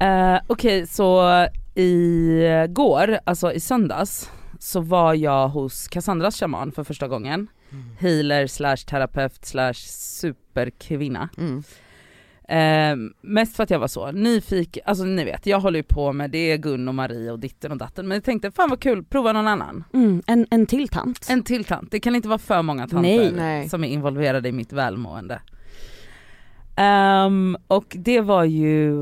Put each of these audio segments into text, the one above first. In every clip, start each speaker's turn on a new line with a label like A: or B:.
A: Eh, Okej så igår, alltså i söndags, så var jag hos Cassandras shaman för första gången. Healer slash terapeut slash superkvinna.
B: Mm.
A: Eh, mest för att jag var så nyfiken, alltså ni vet jag håller ju på med det Gun och Marie och ditten och datten men jag tänkte fan vad kul, prova någon annan.
C: Mm, en, en till tant.
A: En till tant, det kan inte vara för många tanter
C: Nej.
B: Nej.
A: som är involverade i mitt välmående. Ehm, och det var ju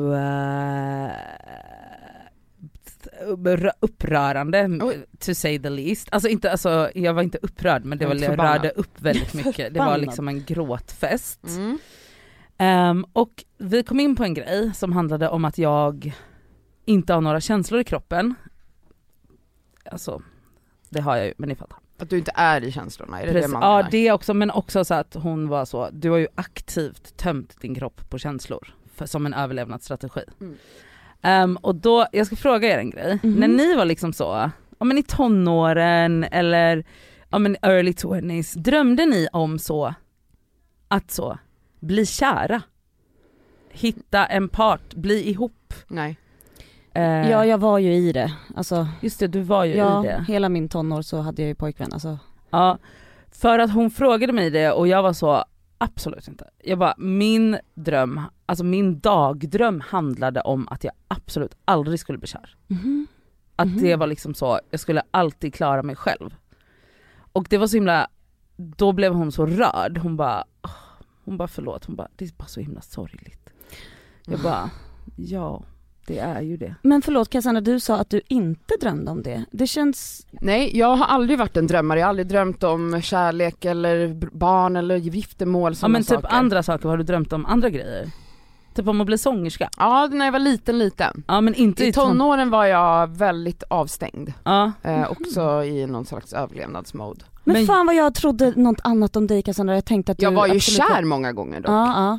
A: upprö- upprörande
B: Oj.
A: to say the least. Alltså inte, alltså jag var inte upprörd men det var,
B: förbannad.
A: rörde upp väldigt mycket. Det var liksom en gråtfest.
B: Mm.
A: Ehm, och vi kom in på en grej som handlade om att jag inte har några känslor i kroppen. Alltså, det har jag ju, men ni fattar.
B: Att du inte är i känslorna, är det
A: Precis.
B: det man
A: ja
B: menar?
A: det också, men också så att hon var så, du har ju aktivt tömt din kropp på känslor för, som en överlevnadsstrategi.
B: Mm.
A: Ehm, och då, jag ska fråga er en grej,
C: Mhm.
A: när ni var liksom så, ja men i tonåren eller ja men early 20s, drömde ni om så, att så, bli kära? Hitta en part, bli ihop?
B: Nej.
A: Eh,
C: Ja jag var ju i det, alltså
A: Just det, du var ju
C: ja,
A: i det.
C: hela min tonår så hade jag ju pojkvän alltså.
A: Ja, för att hon frågade mig det och jag var så, absolut inte. Jag bara, min dröm, alltså min dagdröm handlade om att jag absolut aldrig skulle bli kär.
C: Mhm.
A: Att
C: Mhm.
A: det var liksom så, jag skulle alltid klara mig själv. Och det var så himla, då blev hon så rörd, hon bara, hon bara förlåt, hon bara, det är bara så himla sorgligt. Jag bara, ja det är ju det.
C: Men förlåt Cassandra, du sa att du inte drömde om det. Det känns,
B: Nej, jag har aldrig varit en drömmare, jag har aldrig drömt om kärlek eller barn eller giftermål
A: Ja
B: sådana
A: men typ
B: saker.
A: andra saker, har du drömt om andra grejer? Typ om att bli sångerska?
B: Ja, när jag var liten liten.
A: Ja men inte
B: I
A: i ton...
B: tonåren var jag väldigt avstängd,
A: Ja.
B: eh, också i någon slags överlevnadsmode.
C: men,
A: Men-
C: fan vad jag trodde något annat om dig Cassandra, jag tänkte att du
B: Jag var ju kär många gånger dock.
C: Ja, ja.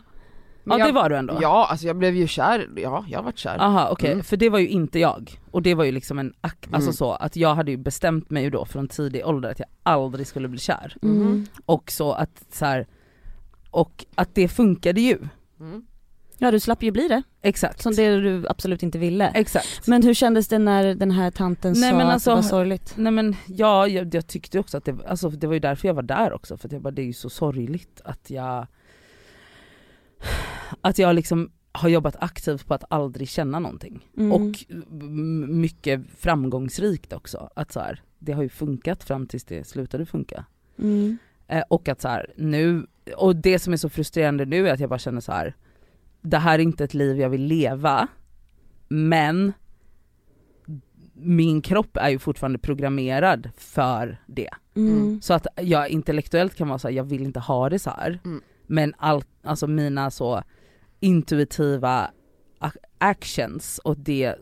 B: Men
A: ja det
B: jag,
A: var du ändå?
B: Ja, alltså jag blev ju kär, ja jag varit kär.
A: Aha okej,
B: Mm.
A: för det var ju inte jag. Och det var ju liksom en, ak- alltså
B: Mm.
A: så att jag hade ju bestämt mig ju då från tidig ålder att jag aldrig skulle bli kär.
C: Mm.
A: Och så att så här, och att det funkade ju.
B: Mm.
C: Ja du slapp ju bli det,
A: Exakt.
C: som det du absolut inte ville.
A: Exakt.
C: Men hur kändes det när den här tanten
A: Nej,
C: sa
A: men
C: att
A: alltså-
C: det var sorgligt?
A: Nej men ja, jag, jag tyckte också att det, alltså det var ju därför jag var där också, för att jag bara, det är ju så sorgligt att jag att jag liksom har jobbat aktivt på att aldrig känna någonting.
C: Mm.
A: Och mycket framgångsrikt också. Att så här, det har ju funkat fram tills det slutade funka.
C: Mm.
A: Eh, och att så här, nu, och det som är så frustrerande nu är att jag bara känner så här. det här är inte ett liv jag vill leva, men min kropp är ju fortfarande programmerad för det.
C: Mm.
A: Så att jag intellektuellt kan vara så här, jag vill inte ha det så här.
B: Mm.
A: Men allt, alltså mina så intuitiva ac- actions och det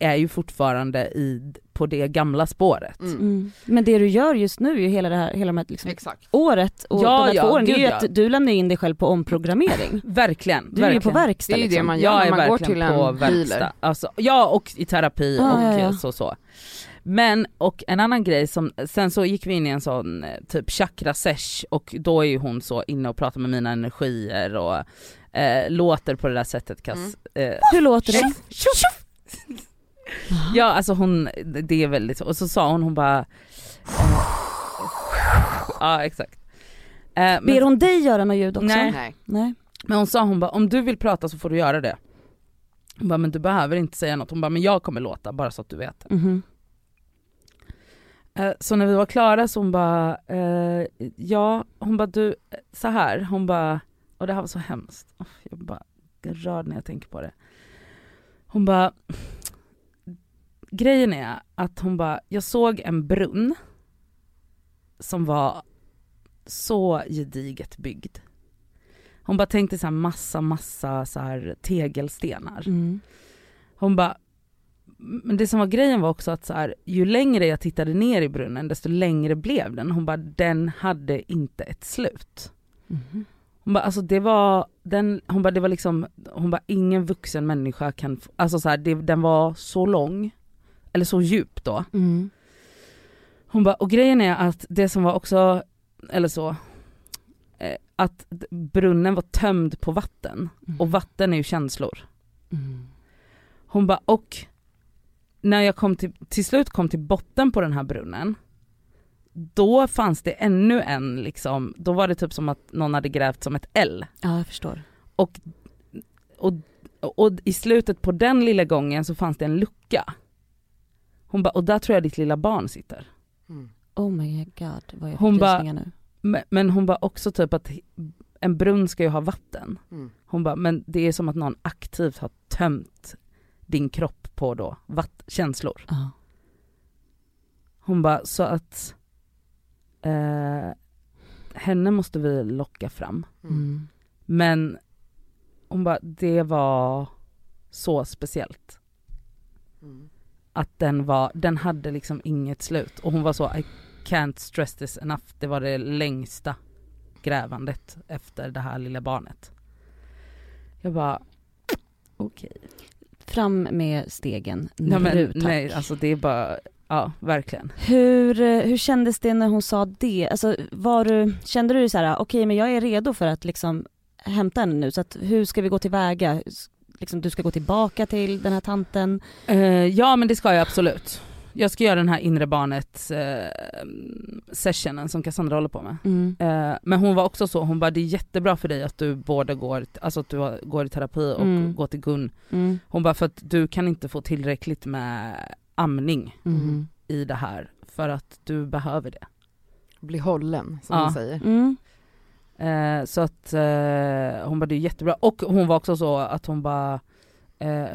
A: är ju fortfarande i, på det gamla spåret.
B: Mm.
C: Mm. Men det du gör just nu, är ju hela det här, hela de här liksom,
B: Exakt.
C: året och
A: Ja,
C: de här
A: ja,
C: två åren, det är ju att du lämnar in dig själv på omprogrammering.
A: Verkligen,
C: Du är ju
A: verkligen.
C: på verkstad
B: Det är ju det
C: liksom.
B: man gör
A: Jag är
B: när man går
A: verkligen
B: till en
A: på verkstad. Alltså, ja och i terapi
C: Ja,
A: och
C: ja, ja.
A: så så. Men och en annan grej som, sen så gick vi in i en sån eh, typ chakra sesh och då är ju hon så inne och pratar med mina energier och eh, låter på det där sättet Kass.
B: Mm.
A: Eh,
C: Hur låter det?
A: ja alltså hon, det är väldigt och så sa hon hon bara eh, Ja exakt. Eh, men,
C: Ber hon dig göra något ljud också?
A: Nej.
B: Nej.
C: Nej.
A: men hon sa hon bara om du vill prata så får du göra det. Hon bara men du behöver inte säga något, hon bara men jag kommer låta bara så att du vet.
C: Mhm.
A: Eh, Så när vi var klara så hon bara, eh, ja, hon bara du, eh, så här, hon bara, och det här var så hemskt, jag blir bara rörd när jag tänker på det. Hon bara, grejen är att hon bara, jag såg en brunn som var så gediget byggd. Hon bara tänkte så här massa, massa så här tegelstenar.
C: Mm.
A: Hon bara, men det som var grejen var också att så här, ju längre jag tittade ner i brunnen desto längre blev den. Hon bara, den hade inte ett slut.
C: Mhm.
A: Hon bara, alltså det var, den, hon bara, det var liksom, hon bara ingen vuxen människa kan, alltså så här, det, den var så lång, eller så djup då.
C: Mm.
A: Hon bara, och grejen är att det som var också, eller så, eh, att brunnen var tömd på vatten, och vatten är ju känslor.
C: Mm.
A: Hon bara, och när jag kom till, till slut kom till botten på den här brunnen, då fanns det ännu en liksom, då var det typ som att någon hade grävt som ett L.
C: Ja jag förstår.
A: Och, och, och i slutet på den lilla gången så fanns det en lucka. Hon bara, och där tror jag ditt lilla barn sitter.
D: Mm.
C: Oh my god vad jag
A: Hon
C: rysningar nu.
A: Men, men hon bara också typ att en brunn ska ju ha vatten.
D: Mm.
A: Hon bara, men det är som att någon aktivt har tömt din kropp på då vatt- känslor.
C: Ja.
A: Hon bara, så att eh, henne måste vi locka fram.
C: Mm.
A: Men hon bara, det var så speciellt.
D: Mm.
A: Att den var, den hade liksom inget slut. Och hon var så, I can't stress this enough. Det var det längsta grävandet efter det här lilla barnet. Jag bara, okej.
C: Fram med stegen
A: Nej, men,
C: nu tack.
A: nej alltså det är bara, ja verkligen.
C: Hur, eh, hur kändes det när hon sa det? Alltså var du, kände du så här, okej men jag är redo för att liksom hämta henne nu så att hur ska vi gå tillväga? Liksom, du ska gå tillbaka till den här tanten.
A: Eh, ja men det ska jag absolut. Jag ska göra den här inre barnet eh, sessionen som Cassandra håller på med.
C: Mm.
A: Eh, men hon var också så, hon bara det är jättebra för dig att du både går, alltså att du går i terapi och
C: Mm.
A: går till Gun.
C: Mm.
A: Hon bara för att du kan inte få tillräckligt med amning
C: Mm.
A: i det här för att du behöver det.
D: Bli hållen som
A: Ja.
D: man säger.
C: Mm.
A: Eh, så att eh, hon bara det är jättebra och hon var också så att hon bara eh,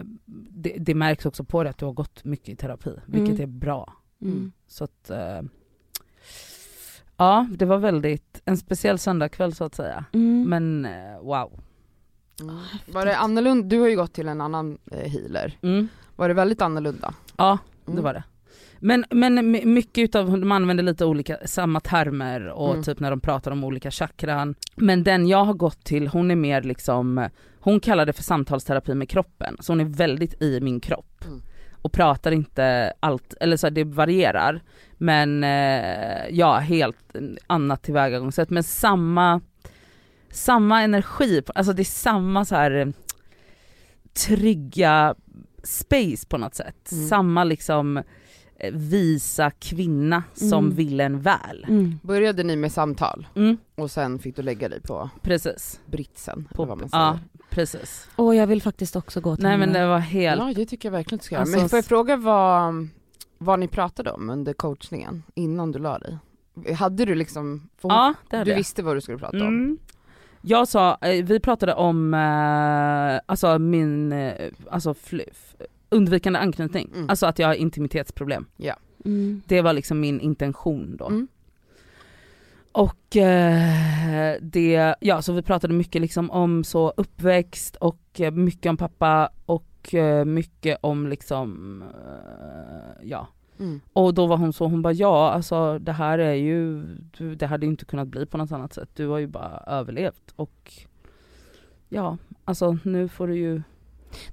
A: det, det märks också på det att du har gått mycket i terapi vilket
C: Mm.
A: är bra.
C: Mm.
A: Så att eh, ja det var väldigt en speciell söndagkväll så att säga.
C: Mm.
A: Men eh, wow.
D: Mm. Var det annorlunda, du har ju gått till en annan eh, healer,
A: Mm.
D: var det väldigt annorlunda?
A: Ja. Det var det. Men, men my- mycket utav, de använder lite olika, samma termer och
D: Mm.
A: typ när de pratar om olika chakran. Men den jag har gått till, hon är mer liksom, hon kallar det för samtalsterapi med kroppen. Så hon är väldigt i min kropp.
D: Mm.
A: Och pratar inte allt, eller så här, det varierar. Men eh, ja, helt annat tillvägagångssätt. Men samma, samma energi, alltså det är samma så här trygga space på något sätt.
D: Mm.
A: Samma liksom eh, visa kvinna som
C: Mm.
A: vill en väl.
C: Mm.
D: Började ni med samtal
A: Mm,
D: och sen fick du lägga dig på
A: precis.
D: britsen,
A: På,
D: vad man säger?
A: ja, precis.
C: Och jag vill faktiskt också gå till
A: Nej men det var helt,
D: Ja det tycker jag verkligen du ska göra.
A: Alltså,
D: Men får jag fråga vad, vad ni pratade om under coachningen innan du la dig? Hade du liksom,
A: ja det hade
D: du
A: jag.
D: visste vad du skulle prata om?
A: Jag sa, eh, vi pratade om eh, alltså min, eh, alltså fl- f- undvikande anknytning,
D: Mm.
A: alltså att jag har intimitetsproblem.
C: Mm.
A: Det var liksom min intention då.
D: Mm.
A: Och eh, det, ja så vi pratade mycket liksom om så uppväxt och mycket om pappa och mycket om liksom, ja.
D: Mm.
A: Och då var hon så, hon bara ja alltså det här är ju, du, det hade inte kunnat bli på något annat sätt. Du har ju bara överlevt och ja, alltså nu får du ju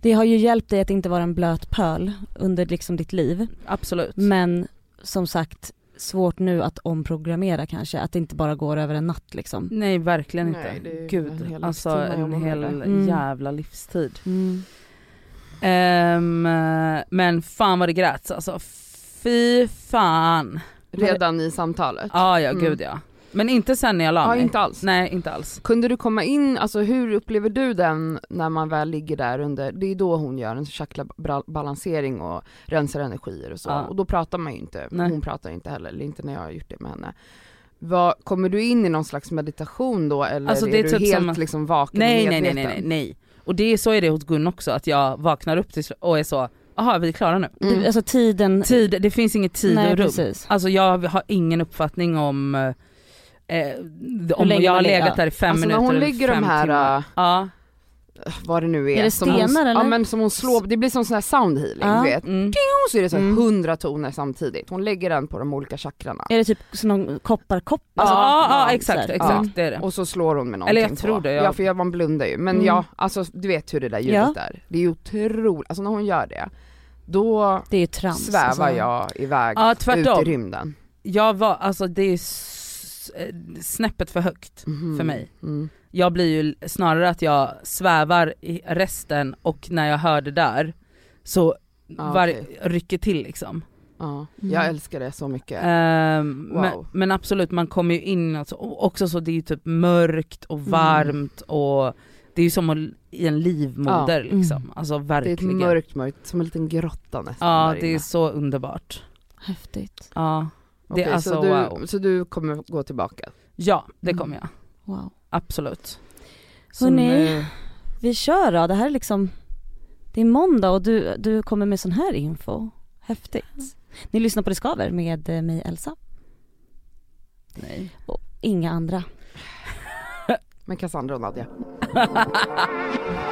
C: Det har ju hjälpt dig att inte vara en blöt pöl under liksom ditt liv.
A: absolut.
C: Men som sagt, svårt nu att omprogrammera kanske, att det inte bara går över en natt liksom.
A: Nej verkligen inte.
D: Nej, det är en
A: Gud,
D: hel
A: alltså
D: livstid man jobbar
A: en hel.
C: Mm.
A: jävla livstid.
C: Mm.
A: Ehm, men fan vad det gräts alltså. Fy fan.
D: Redan i samtalet?
A: Ja ja
D: Mm.
A: gud ja. Men inte sen när jag la
D: Ja,
A: mig.
D: inte alls.
A: Nej inte alls.
D: Kunde du komma in, alltså hur upplever du den när man väl ligger där under, det är då hon gör en chakra-balansering och rensar energier och så,
A: Ja.
D: och då pratar man ju inte,
A: Nej.
D: hon pratar inte heller, eller inte när jag har gjort det med henne. Vad, kommer du in i någon slags meditation då eller
A: Alltså,
D: är,
A: är
D: du
A: typ
D: helt
A: som-
D: liksom vaken
A: Nej
D: och
A: nej nej
D: medveten?
A: nej nej. nej. Och det är så är det hos Gun också, att jag vaknar upp till och är så, jaha vi är klara nu.
D: Mm.
C: Alltså tiden...
A: Tid, det finns inget tid
C: Nej
A: och rum.
C: precis.
A: Alltså jag har ingen uppfattning om eh, om
C: länge
A: jag har legat
C: ja.
A: där i fem
D: Alltså när
A: minuter
D: hon
A: eller
D: lägger de här, äh,
A: Ja.
D: vad det nu är,
C: Är det
D: som hon,
C: stenar, eller?
D: Ja men som hon slår, det blir som sån här sound healing,
C: Ja.
D: du vet.
A: Mm.
D: Så är det så här
C: Mm.
D: hundra toner samtidigt, hon lägger den på de olika chakrarna.
C: Är det typ som någon kopparkopp?
A: Ja,
C: Alltså,
A: ja,
C: ja,
A: exakt,
C: här.
A: exakt
C: Ja.
A: det är det.
D: Och så slår hon med någonting
A: Eller jag tror
D: på.
A: det,
D: Ja för jag, man blundar ju, men
C: Mm.
D: ja, alltså du vet hur det där ljudet
C: Ja.
D: är. Det är otroligt, alltså när hon gör det, då
C: Det är ju trams.
D: svävar
C: alltså.
D: jag iväg
A: Ja
D: ut i rymden.
A: Jag var, alltså det är snäppet för högt
D: Mhm.
A: för mig.
D: Mm.
A: Jag blir ju snarare att jag svävar i resten och när jag hör det där så
B: Ja,
A: var,
B: okej.
A: rycker till liksom.
B: Ja,
C: Mm.
B: jag älskar det så mycket.
A: Ehm,
B: Wow.
A: men, men absolut, man kommer ju in, alltså, och också så det är ju typ mörkt
B: Mm.
A: och varmt och det är ju som att, i en livmoder
C: Ja.
A: liksom.
C: Mm.
A: Alltså
B: det är ett
A: verkligen.
B: mörkt mörkt, som en liten grotta nästan
A: ja det är så underbart.
C: Häftigt.
A: Ja, det
B: Okej,
A: är alltså
B: så, du,
A: wow.
B: så du kommer gå tillbaka?
A: Ja det
C: Mm.
A: kommer jag.
C: Wow.
A: Absolut. Så
C: Hörrni,
A: nu-
C: Vi kör då, det här är liksom Det är måndag och du, du kommer med sån här info. Häftigt. Ni lyssnar på Det Skaver med eh, mig Elsa
A: Nej.
C: och inga andra.
B: Med Cassandra och Nadja.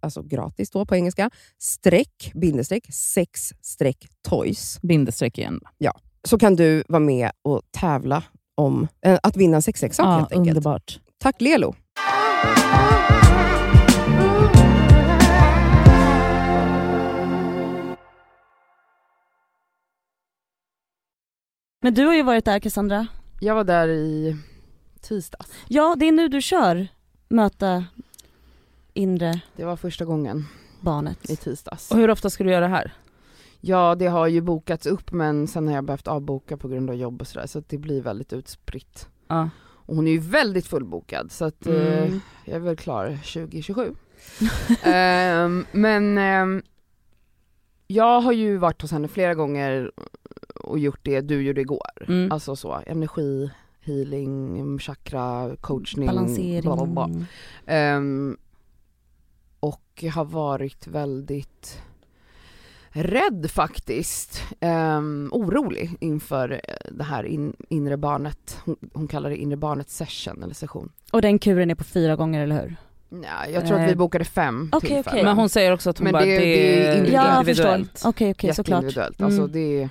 B: alltså gratis då på engelska, streck, bindestreck, sex streck toys.
A: Bindestreck igen.
B: Så kan du vara med och tävla om eh, att vinna en sexleksak
A: Ja,
B: helt enkelt.
A: underbart.
B: Tack Lelo!
C: Men du har ju varit där Cassandra.
D: Jag var där i tisdags.
C: Ja, det är nu du kör möta inre
D: Det var första gången
C: barnet.
D: i tisdags.
A: Och hur ofta ska du göra det här?
D: Ja, det har ju bokats upp men sen har jag behövt avboka på grund av jobb och sådär så att det blir väldigt utspritt.
A: Ja.
D: Och hon är ju väldigt fullbokad så att eh,
A: Mm.
D: jag är väl klar 2027. Ehm, men ehm, jag har ju varit hos henne flera gånger och gjort det du gjorde igår.
A: Mm.
D: Alltså så, energi, healing, chakra, coachning,
C: Balansering.
D: bla, bla, bla. Ehm, och har varit väldigt rädd faktiskt, um, orolig inför eh, det här in, inre barnet, hon, hon kallar det inre barnet session eller session.
C: Och den kuren är på fyra gånger, eller hur?
D: Nej, jag tror att vi bokade fem
C: Okej,
D: tillfällen.
C: okej.
A: Men hon säger också att hon
D: Men
A: bara,
D: det-
A: det,
D: det är individuellt.
C: Ja, jag förstår. Okej, okej, såklart.
D: Jätteindividuellt, alltså
C: Mm.
D: det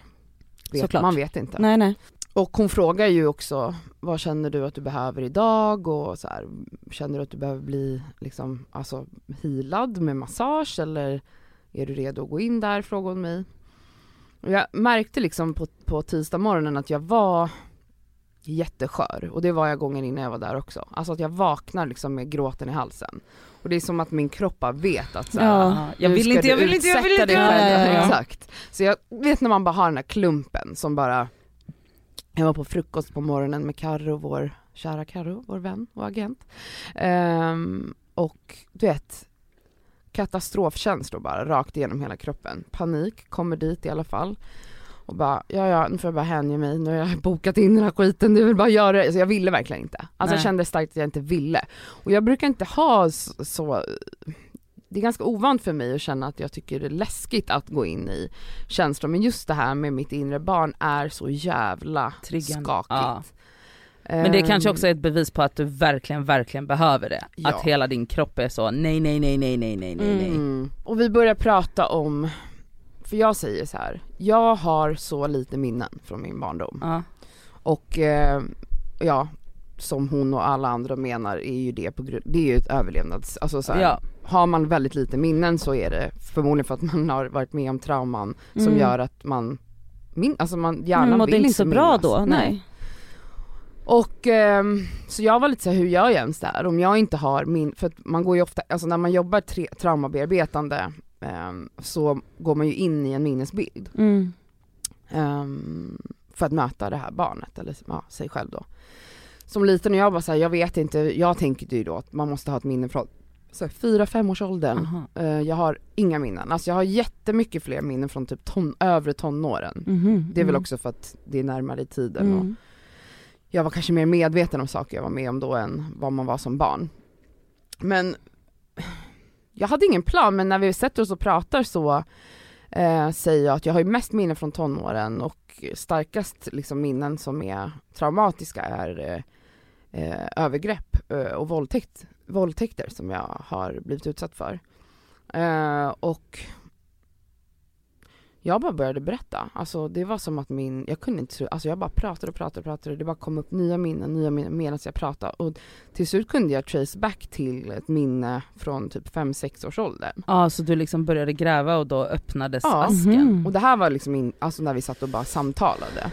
D: vet,
C: Såklart.
D: man vet inte.
C: Nej, nej.
D: Och hon frågar ju också, vad känner du att du behöver idag? Och så här, känner du att du behöver bli liksom, alltså healad med massage eller är du redo att gå in där? Frågade hon mig. Och jag märkte liksom på, på tisdag morgonen att jag var jätteskör och det var jag gången innan jag var där också. Alltså att jag vaknar liksom med gråten i halsen. Och det är som att min kropp bara vet att så här,
C: Ja.
A: Ja, jag vill inte, jag vill inte, jag vill inte.
D: själv.
C: ja, ja, ja.
D: Exakt. Så jag vet när man bara har den här klumpen som bara Jag var på frukost på morgonen med Karro, vår kära Karro, vår vän och agent. Ehm, och du vet katastrofkänslor bara rakt igenom hela kroppen. Panik, kommer dit i alla fall. Och bara, ja ja nu får jag bara hänge mig, nu har jag bokat in den här skiten, du vill bara göra det. Alltså jag ville verkligen inte. Alltså
A: Nej.
D: jag kände starkt att jag inte ville. Och jag brukar inte ha så, så det är ganska ovant för mig att känna att jag tycker det är läskigt att gå in i känslor men just det här med mitt inre barn är så jävla
A: Triggande.
D: skakigt.
A: Ja. Men det är kanske
D: ehm,
A: också är ett bevis på att du verkligen, verkligen behöver det.
D: Ja.
A: Att hela din kropp är så nej, nej, nej, nej, nej, nej, nej.
D: Mm. Och vi börjar prata om, för jag säger så här, jag har så lite minnen från min barndom.
A: Ja.
D: Och eh, ja, som hon och alla andra menar är ju det på grund, det är ju ett överlevnads, alltså så här,
A: ja
D: har man väldigt lite minnen så är det förmodligen för att man har varit med om trauman som
C: Mm.
D: gör att man, min, alltså man, hjärnan
C: Mm, mådde
D: vill
C: inte så bra då, nej.
D: Och ehm, så jag var lite så här, hur gör jag ens det här? Om jag inte har min, för att man går ju ofta, alltså när man jobbar tre, traumabearbetande ehm, så går man ju in i en minnesbild
C: Mm.
D: ehm, för att möta det här barnet, eller ja, sig själv då. Som liten och jag var så här, jag vet inte, jag tänkte ju då att man måste ha ett minne från så fyra, femårsåldern.
A: Aha.
D: Eh, jag har inga minnen, alltså jag har jättemycket fler minnen från typ ton, övre tonåren.
C: Mhm.
D: Det är väl
C: Mm.
D: också för att det är närmare i tiden och
C: Mm.
D: jag var kanske mer medveten om saker jag var med om då än vad man var som barn. Men jag hade ingen plan, men när vi sätter oss och pratar så eh, säger jag att jag har ju mest minnen från tonåren och starkast liksom, minnen som är traumatiska är eh, eh, övergrepp eh, och våldtäkt, våldtäkter som jag har blivit utsatt för. Eh, och jag bara började berätta, alltså det var som att min, jag kunde inte tro, alltså jag bara pratade och pratade och pratade, det bara kom upp nya minnen, nya minnen medan jag pratade och till slut kunde jag trace back till ett minne från typ 5-6 års ålder.
A: Ja så du liksom började gräva och då öppnades
D: Ja.
A: asken.
C: Mhm.
D: Och det här var liksom in, alltså när vi satt och bara samtalade.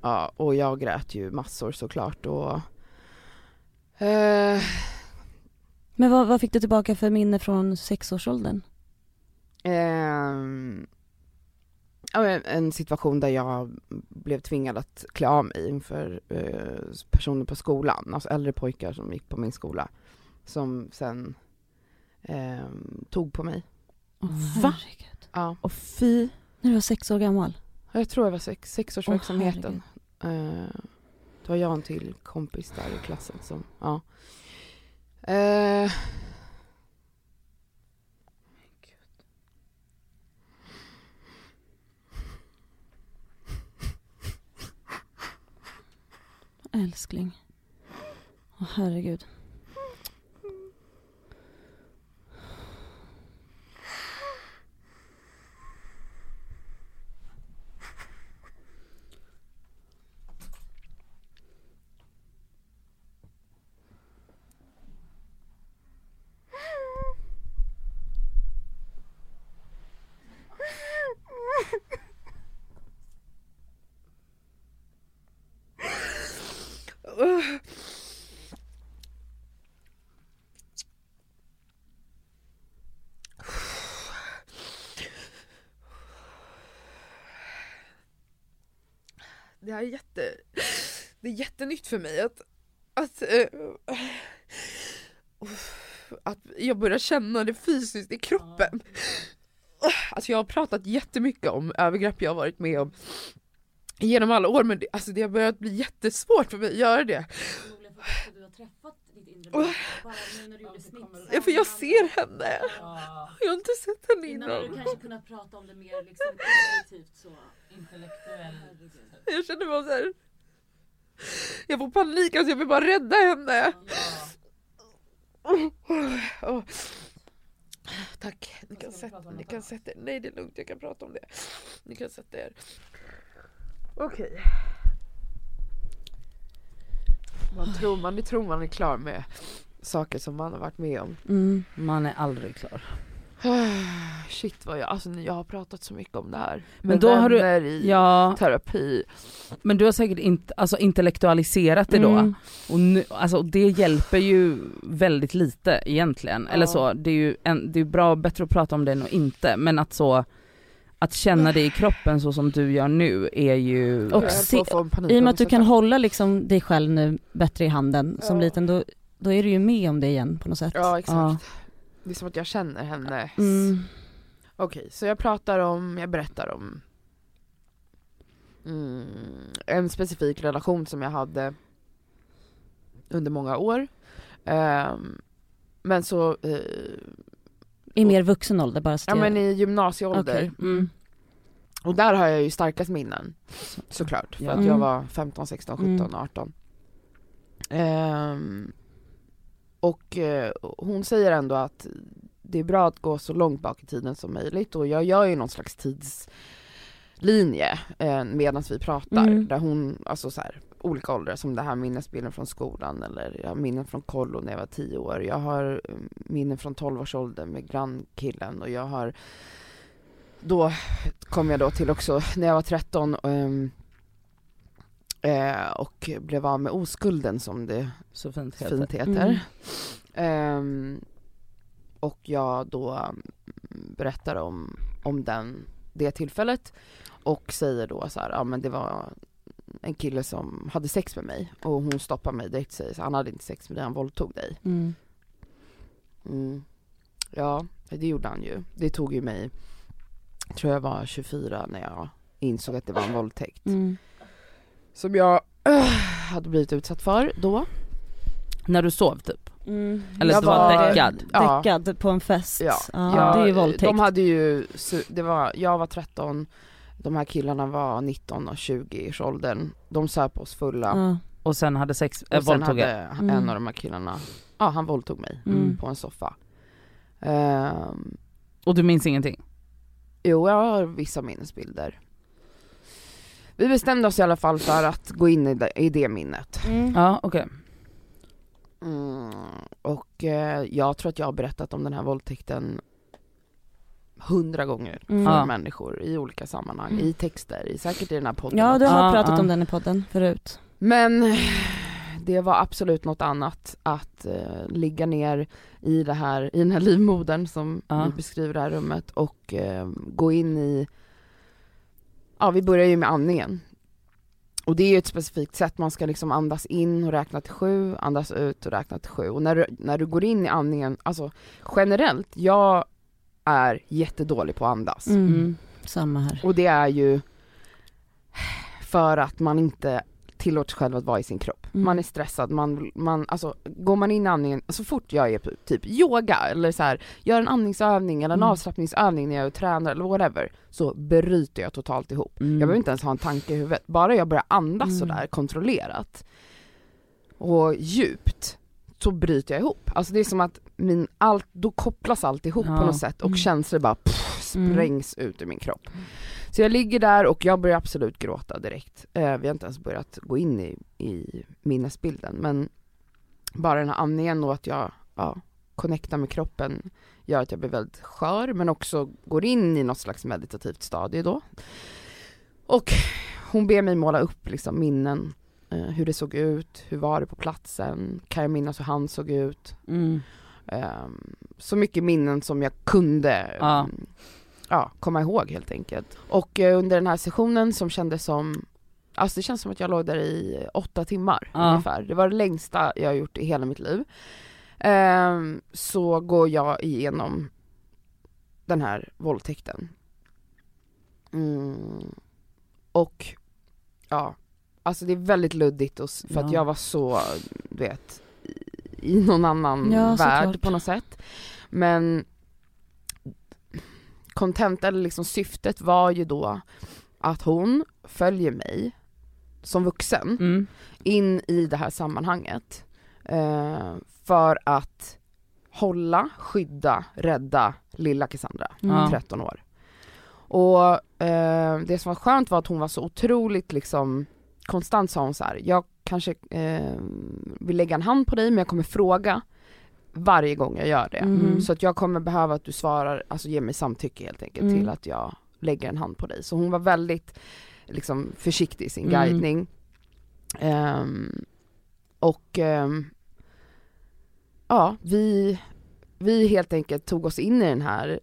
D: Ja, och jag grät ju massor såklart och eh,
C: Men vad, vad fick du tillbaka för minne från sexårsåldern?
D: Ja, en- situation där jag blev tvingad att klä av mig inför eh, personer på skolan, alltså äldre pojkar som gick på min skola, som sen ehm, tog på mig.
C: Åh,
A: Va?
C: herregud.
D: Ja,
A: Och fy.
C: När du var sex år gammal?
D: jag tror jag var sex, sexårsverksamheten. Eh, det var jag och en till kompis där i klassen som, ja. Eh,
C: Älskling. Åh herregud.
D: det här är jätte, det är jättenytt för mig att, att, eh, att jag börjar känna det fysiskt i kroppen. Alltså jag har pratat jättemycket om övergrepp jag har varit med om genom alla år men det, alltså det har börjat bli jättesvårt för mig att göra det. Åh. Ja, för jag ser henne. Jag har inte sett henne innan.
C: kanske kunnat prata om det mer liksom intuitivt så.
D: Jag känner mig så här. Jag får panik, alltså jag vill bara rädda henne. Åh. Tack, ni kan, sätta, ni kan sätta er. Nej det är lugnt, jag kan prata om det. Ni kan sätta er. Okej. Man tror, man tror man är klar med saker som man har varit med om.
C: Mm.
A: Man är aldrig klar.
D: Shit vad jag, alltså jag har pratat så mycket om det här.
A: Men
D: Med
A: då har du-
D: i
A: Ja,
D: terapi.
A: men du har säkert inte, alltså intellektualiserat det då.
C: Mm.
A: Och nu, alltså, det hjälper ju väldigt lite egentligen. Eller
D: Ja.
A: så, det är ju en, det är bra, bättre att prata om det än att inte. Men att så, att känna det i kroppen så som du gör nu är ju...
C: Och se- I och med att du kan hålla liksom dig själv nu bättre i handen som
D: Ja.
C: liten då, då är du ju med om det igen på något sätt.
D: Ja exakt.
A: Ja.
D: Det är som att jag känner henne.
C: Mm.
D: Okej, så jag pratar om, jag berättar om mm, en specifik relation som jag hade under många år. Ehm, men så, eh,
C: I mer vuxen ålder bara så
D: ja
C: jag...
D: men i gymnasieålder.
C: Okej. Mm.
D: Och där har jag ju starkast minnen såklart. För
A: Ja.
D: att
C: Mm.
D: jag var 15, 16, 17,
C: Mm.
D: 18. Ehm, och eh, hon säger ändå att det är bra att gå så långt bak i tiden som möjligt och jag gör ju någon slags tidslinje eh, medan vi pratar.
C: Mm.
D: Där hon, alltså så här, olika åldrar som det här minnesbilden från skolan eller jag har minnen från kollo när jag var 10 år. Jag har eh, minnen från 12-årsåldern med grannkillen och jag har då kom jag då till också när jag var 13 ehm, eh, och blev av med oskulden som det
A: så fint heter.
D: fint heter. Ehm, och jag då mm, berättar om, om den, det tillfället och säger då så här, ja men det var en kille som hade sex med mig och hon stoppar mig direkt och säger så han hade inte sex med dig, han våldtog dig.
C: Mm.
D: Mm. Ja, det gjorde han ju. Det tog ju mig, tror jag var 24 när jag insåg att det var en våldtäkt.
C: Mm.
D: Som jag äh, hade blivit utsatt för då.
A: När du sov typ?
C: Mm.
A: Eller
D: Jag
A: du var
D: var-
A: däckad?
D: Ja.
C: Däckad på en fest.
D: Ja,
C: ja det är ju våldtäkt.
D: De hade ju, det var, jag var 13, de här killarna var 19 och 20 års åldern. De söp oss fulla.
C: ja.
A: Och sen hade sex, äh,
D: och sen
A: våldtog
D: hade en
C: Mm.
D: av de här killarna, ja han våldtog mig
C: Mm.
D: på en soffa. Ehm,
A: Och du minns ingenting?
D: jo, jag har vissa minnesbilder. Vi bestämde oss i alla fall för att gå in i det, i det minnet.
C: Mm.
A: Ja okej.
D: Mm, och eh, jag tror att jag har berättat om den här våldtäkten hundra gånger
C: Mm.
D: för
A: Ja.
D: människor i olika sammanhang,
C: Mm.
D: i texter, i, säkert i den här podden
C: Ja, du har
A: Ja,
C: pratat
A: ja.
C: om den i podden förut.
D: Men det var absolut något annat att eh, ligga ner i det här, i den här livmodern som
A: Ja.
D: vi beskriver det här rummet och eh, gå in i, ja vi börjar ju med andningen. Och det är ju ett specifikt sätt, man ska liksom andas in och räkna till sju, andas ut och räkna till sju. Och när du, när du går in i andningen, alltså generellt, jag är jättedålig på att andas.
C: Mm.
A: Mm.
C: Samma här.
D: Och det är ju för att man inte tillåts själv att vara i sin kropp.
C: Mm.
D: Man är stressad, man, man, alltså går man in i andningen, så fort jag är på typ yoga eller så här, gör en andningsövning eller en
C: Mm.
D: avslappningsövning när jag är och tränar eller whatever, så bryter jag totalt ihop.
A: Mm.
D: Jag behöver inte ens ha en tanke i huvudet, bara jag börjar andas
C: Mm.
D: sådär kontrollerat och djupt, så bryter jag ihop. Alltså det är som att min, allt, då kopplas allt ihop
A: Ja.
D: på något sätt och
C: Mm.
D: känslor bara pff,
C: Mm.
D: sprängs ut ur min kropp. Så jag ligger där och jag börjar absolut gråta direkt. Eh, vi har inte ens börjat gå in i, i minnesbilden men bara den här andningen och att jag ja, connectar med kroppen gör att jag blir väldigt skör men också går in i något slags meditativt stadie då. Och hon ber mig måla upp liksom minnen, eh, hur det såg ut, hur var det på platsen, kan jag minnas hur han såg ut.
A: Mm.
D: Ehm, så mycket minnen som jag kunde
A: Ja.
D: Ja, komma ihåg helt enkelt. Och eh, under den här sessionen som kändes som alltså det känns som att jag låg där i åtta timmar
A: Ja.
D: ungefär. Det var det längsta jag har gjort i hela mitt liv. Ehm, så går jag igenom den här våldtäkten. Mm. Och ja, alltså det är väldigt luddigt och, för att
A: Ja.
D: jag var så, du vet, i, i någon annan
C: Ja,
D: värld
C: såklart.
D: på något sätt. Men kontentan, eller liksom syftet var ju då att hon följer mig som vuxen
A: Mm.
D: in i det här sammanhanget eh, för att hålla, skydda, rädda lilla Cassandra,
A: Ja.
D: 13 år. Och eh, det som var skönt var att hon var så otroligt liksom konstant sa hon så här, jag kanske eh, vill lägga en hand på dig men jag kommer fråga varje gång jag gör det.
C: Mm.
D: Så att jag kommer behöva att du svarar, alltså ge mig samtycke helt enkelt
C: Mm.
D: till att jag lägger en hand på dig. Så hon var väldigt liksom försiktig i sin
A: Mm.
D: guidning. Ehm, och ehm, ja, vi, vi helt enkelt tog oss in i den här,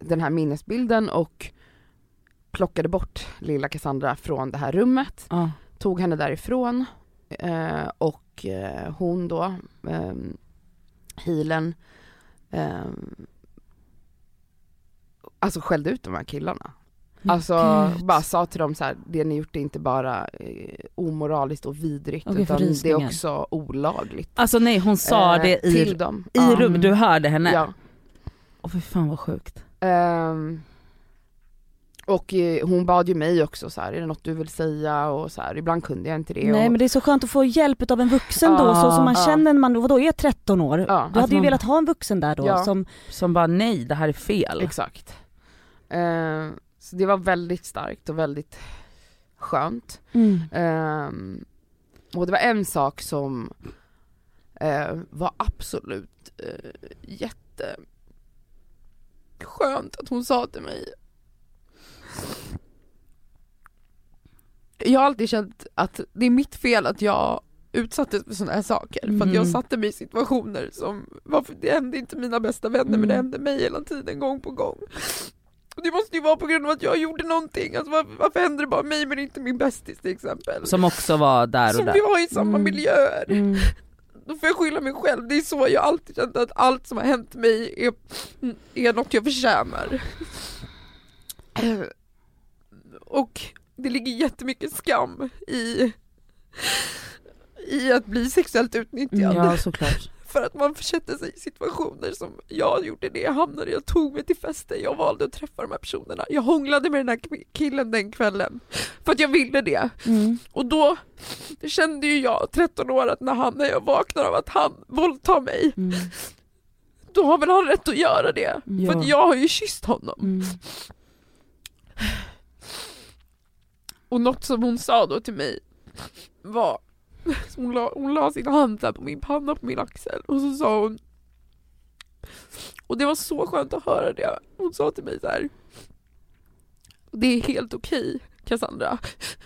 D: den här minnesbilden och plockade bort lilla Cassandra från det här rummet
A: Ja.
D: tog henne därifrån eh, och eh, hon då, eh, healern, eh, alltså skällde ut de här killarna. Alltså
C: Gud.
D: bara sa till dem så här, det ni gjort är inte bara eh, omoraliskt och vidrigt
C: för
D: utan det är också olagligt.
A: Alltså nej hon sa
D: Eh,
A: det i,
D: till dem.
A: i rummet, du hörde henne?
D: Ja.
A: Åh fy fan vad sjukt.
D: Ehm, och eh, hon bad ju mig också så här, är det något du vill säga och så här, ibland kunde jag inte det.
C: Nej
D: och,
C: men det är så skönt att få hjälp av en vuxen då, så som man
D: ja.
C: känner en man, vadå är 13 år?
D: Ja,
C: du hade ju
A: man-
C: velat ha en vuxen där då
D: Ja.
C: som,
A: Som bara nej det här är fel.
D: Exakt. Eh, så det var väldigt starkt och väldigt skönt.
C: mm.
D: Ehm, och det var en sak som eh, var absolut eh, jätte skönt att hon sa till mig. Jag har alltid känt att det är mitt fel att jag utsattes för sådana här saker. För att jag
A: Mm.
D: satte mig i situationer som, varför, det hände inte mina bästa vänner men det
C: Mm.
D: hände mig hela tiden, gång på gång. Och det måste ju vara på grund av att jag gjorde någonting, alltså varför, varför händer det bara mig men inte min bästis till exempel?
A: Som också var där och
D: Som
A: där.
D: vi var i samma
C: Mm.
D: miljöer.
C: Mm.
D: Då får jag skylla mig själv, det är så jag alltid känt att allt som har hänt mig är, är något jag förtjänar. Och det ligger jättemycket skam i, i att bli sexuellt utnyttjad.
A: Ja såklart.
D: För att man försätter sig i situationer som jag gjorde det, jag hamnade, jag tog mig till fester, jag valde att träffa de här personerna. Jag hånglade med den här killen den kvällen. För att jag ville det.
C: Mm.
D: Och då kände ju jag, 13 år, att när, han, när jag vaknar av att han våldtar mig,
C: Mm.
D: då har väl han rätt att göra det.
C: Ja.
D: För att jag har ju kysst honom.
C: Mm.
D: Och något som hon sa då till mig var, hon la, hon la sin hand här på min panna på min axel och så sa hon och det var så skönt att höra det. Hon sa till mig så här. Det är helt okej Cassandra,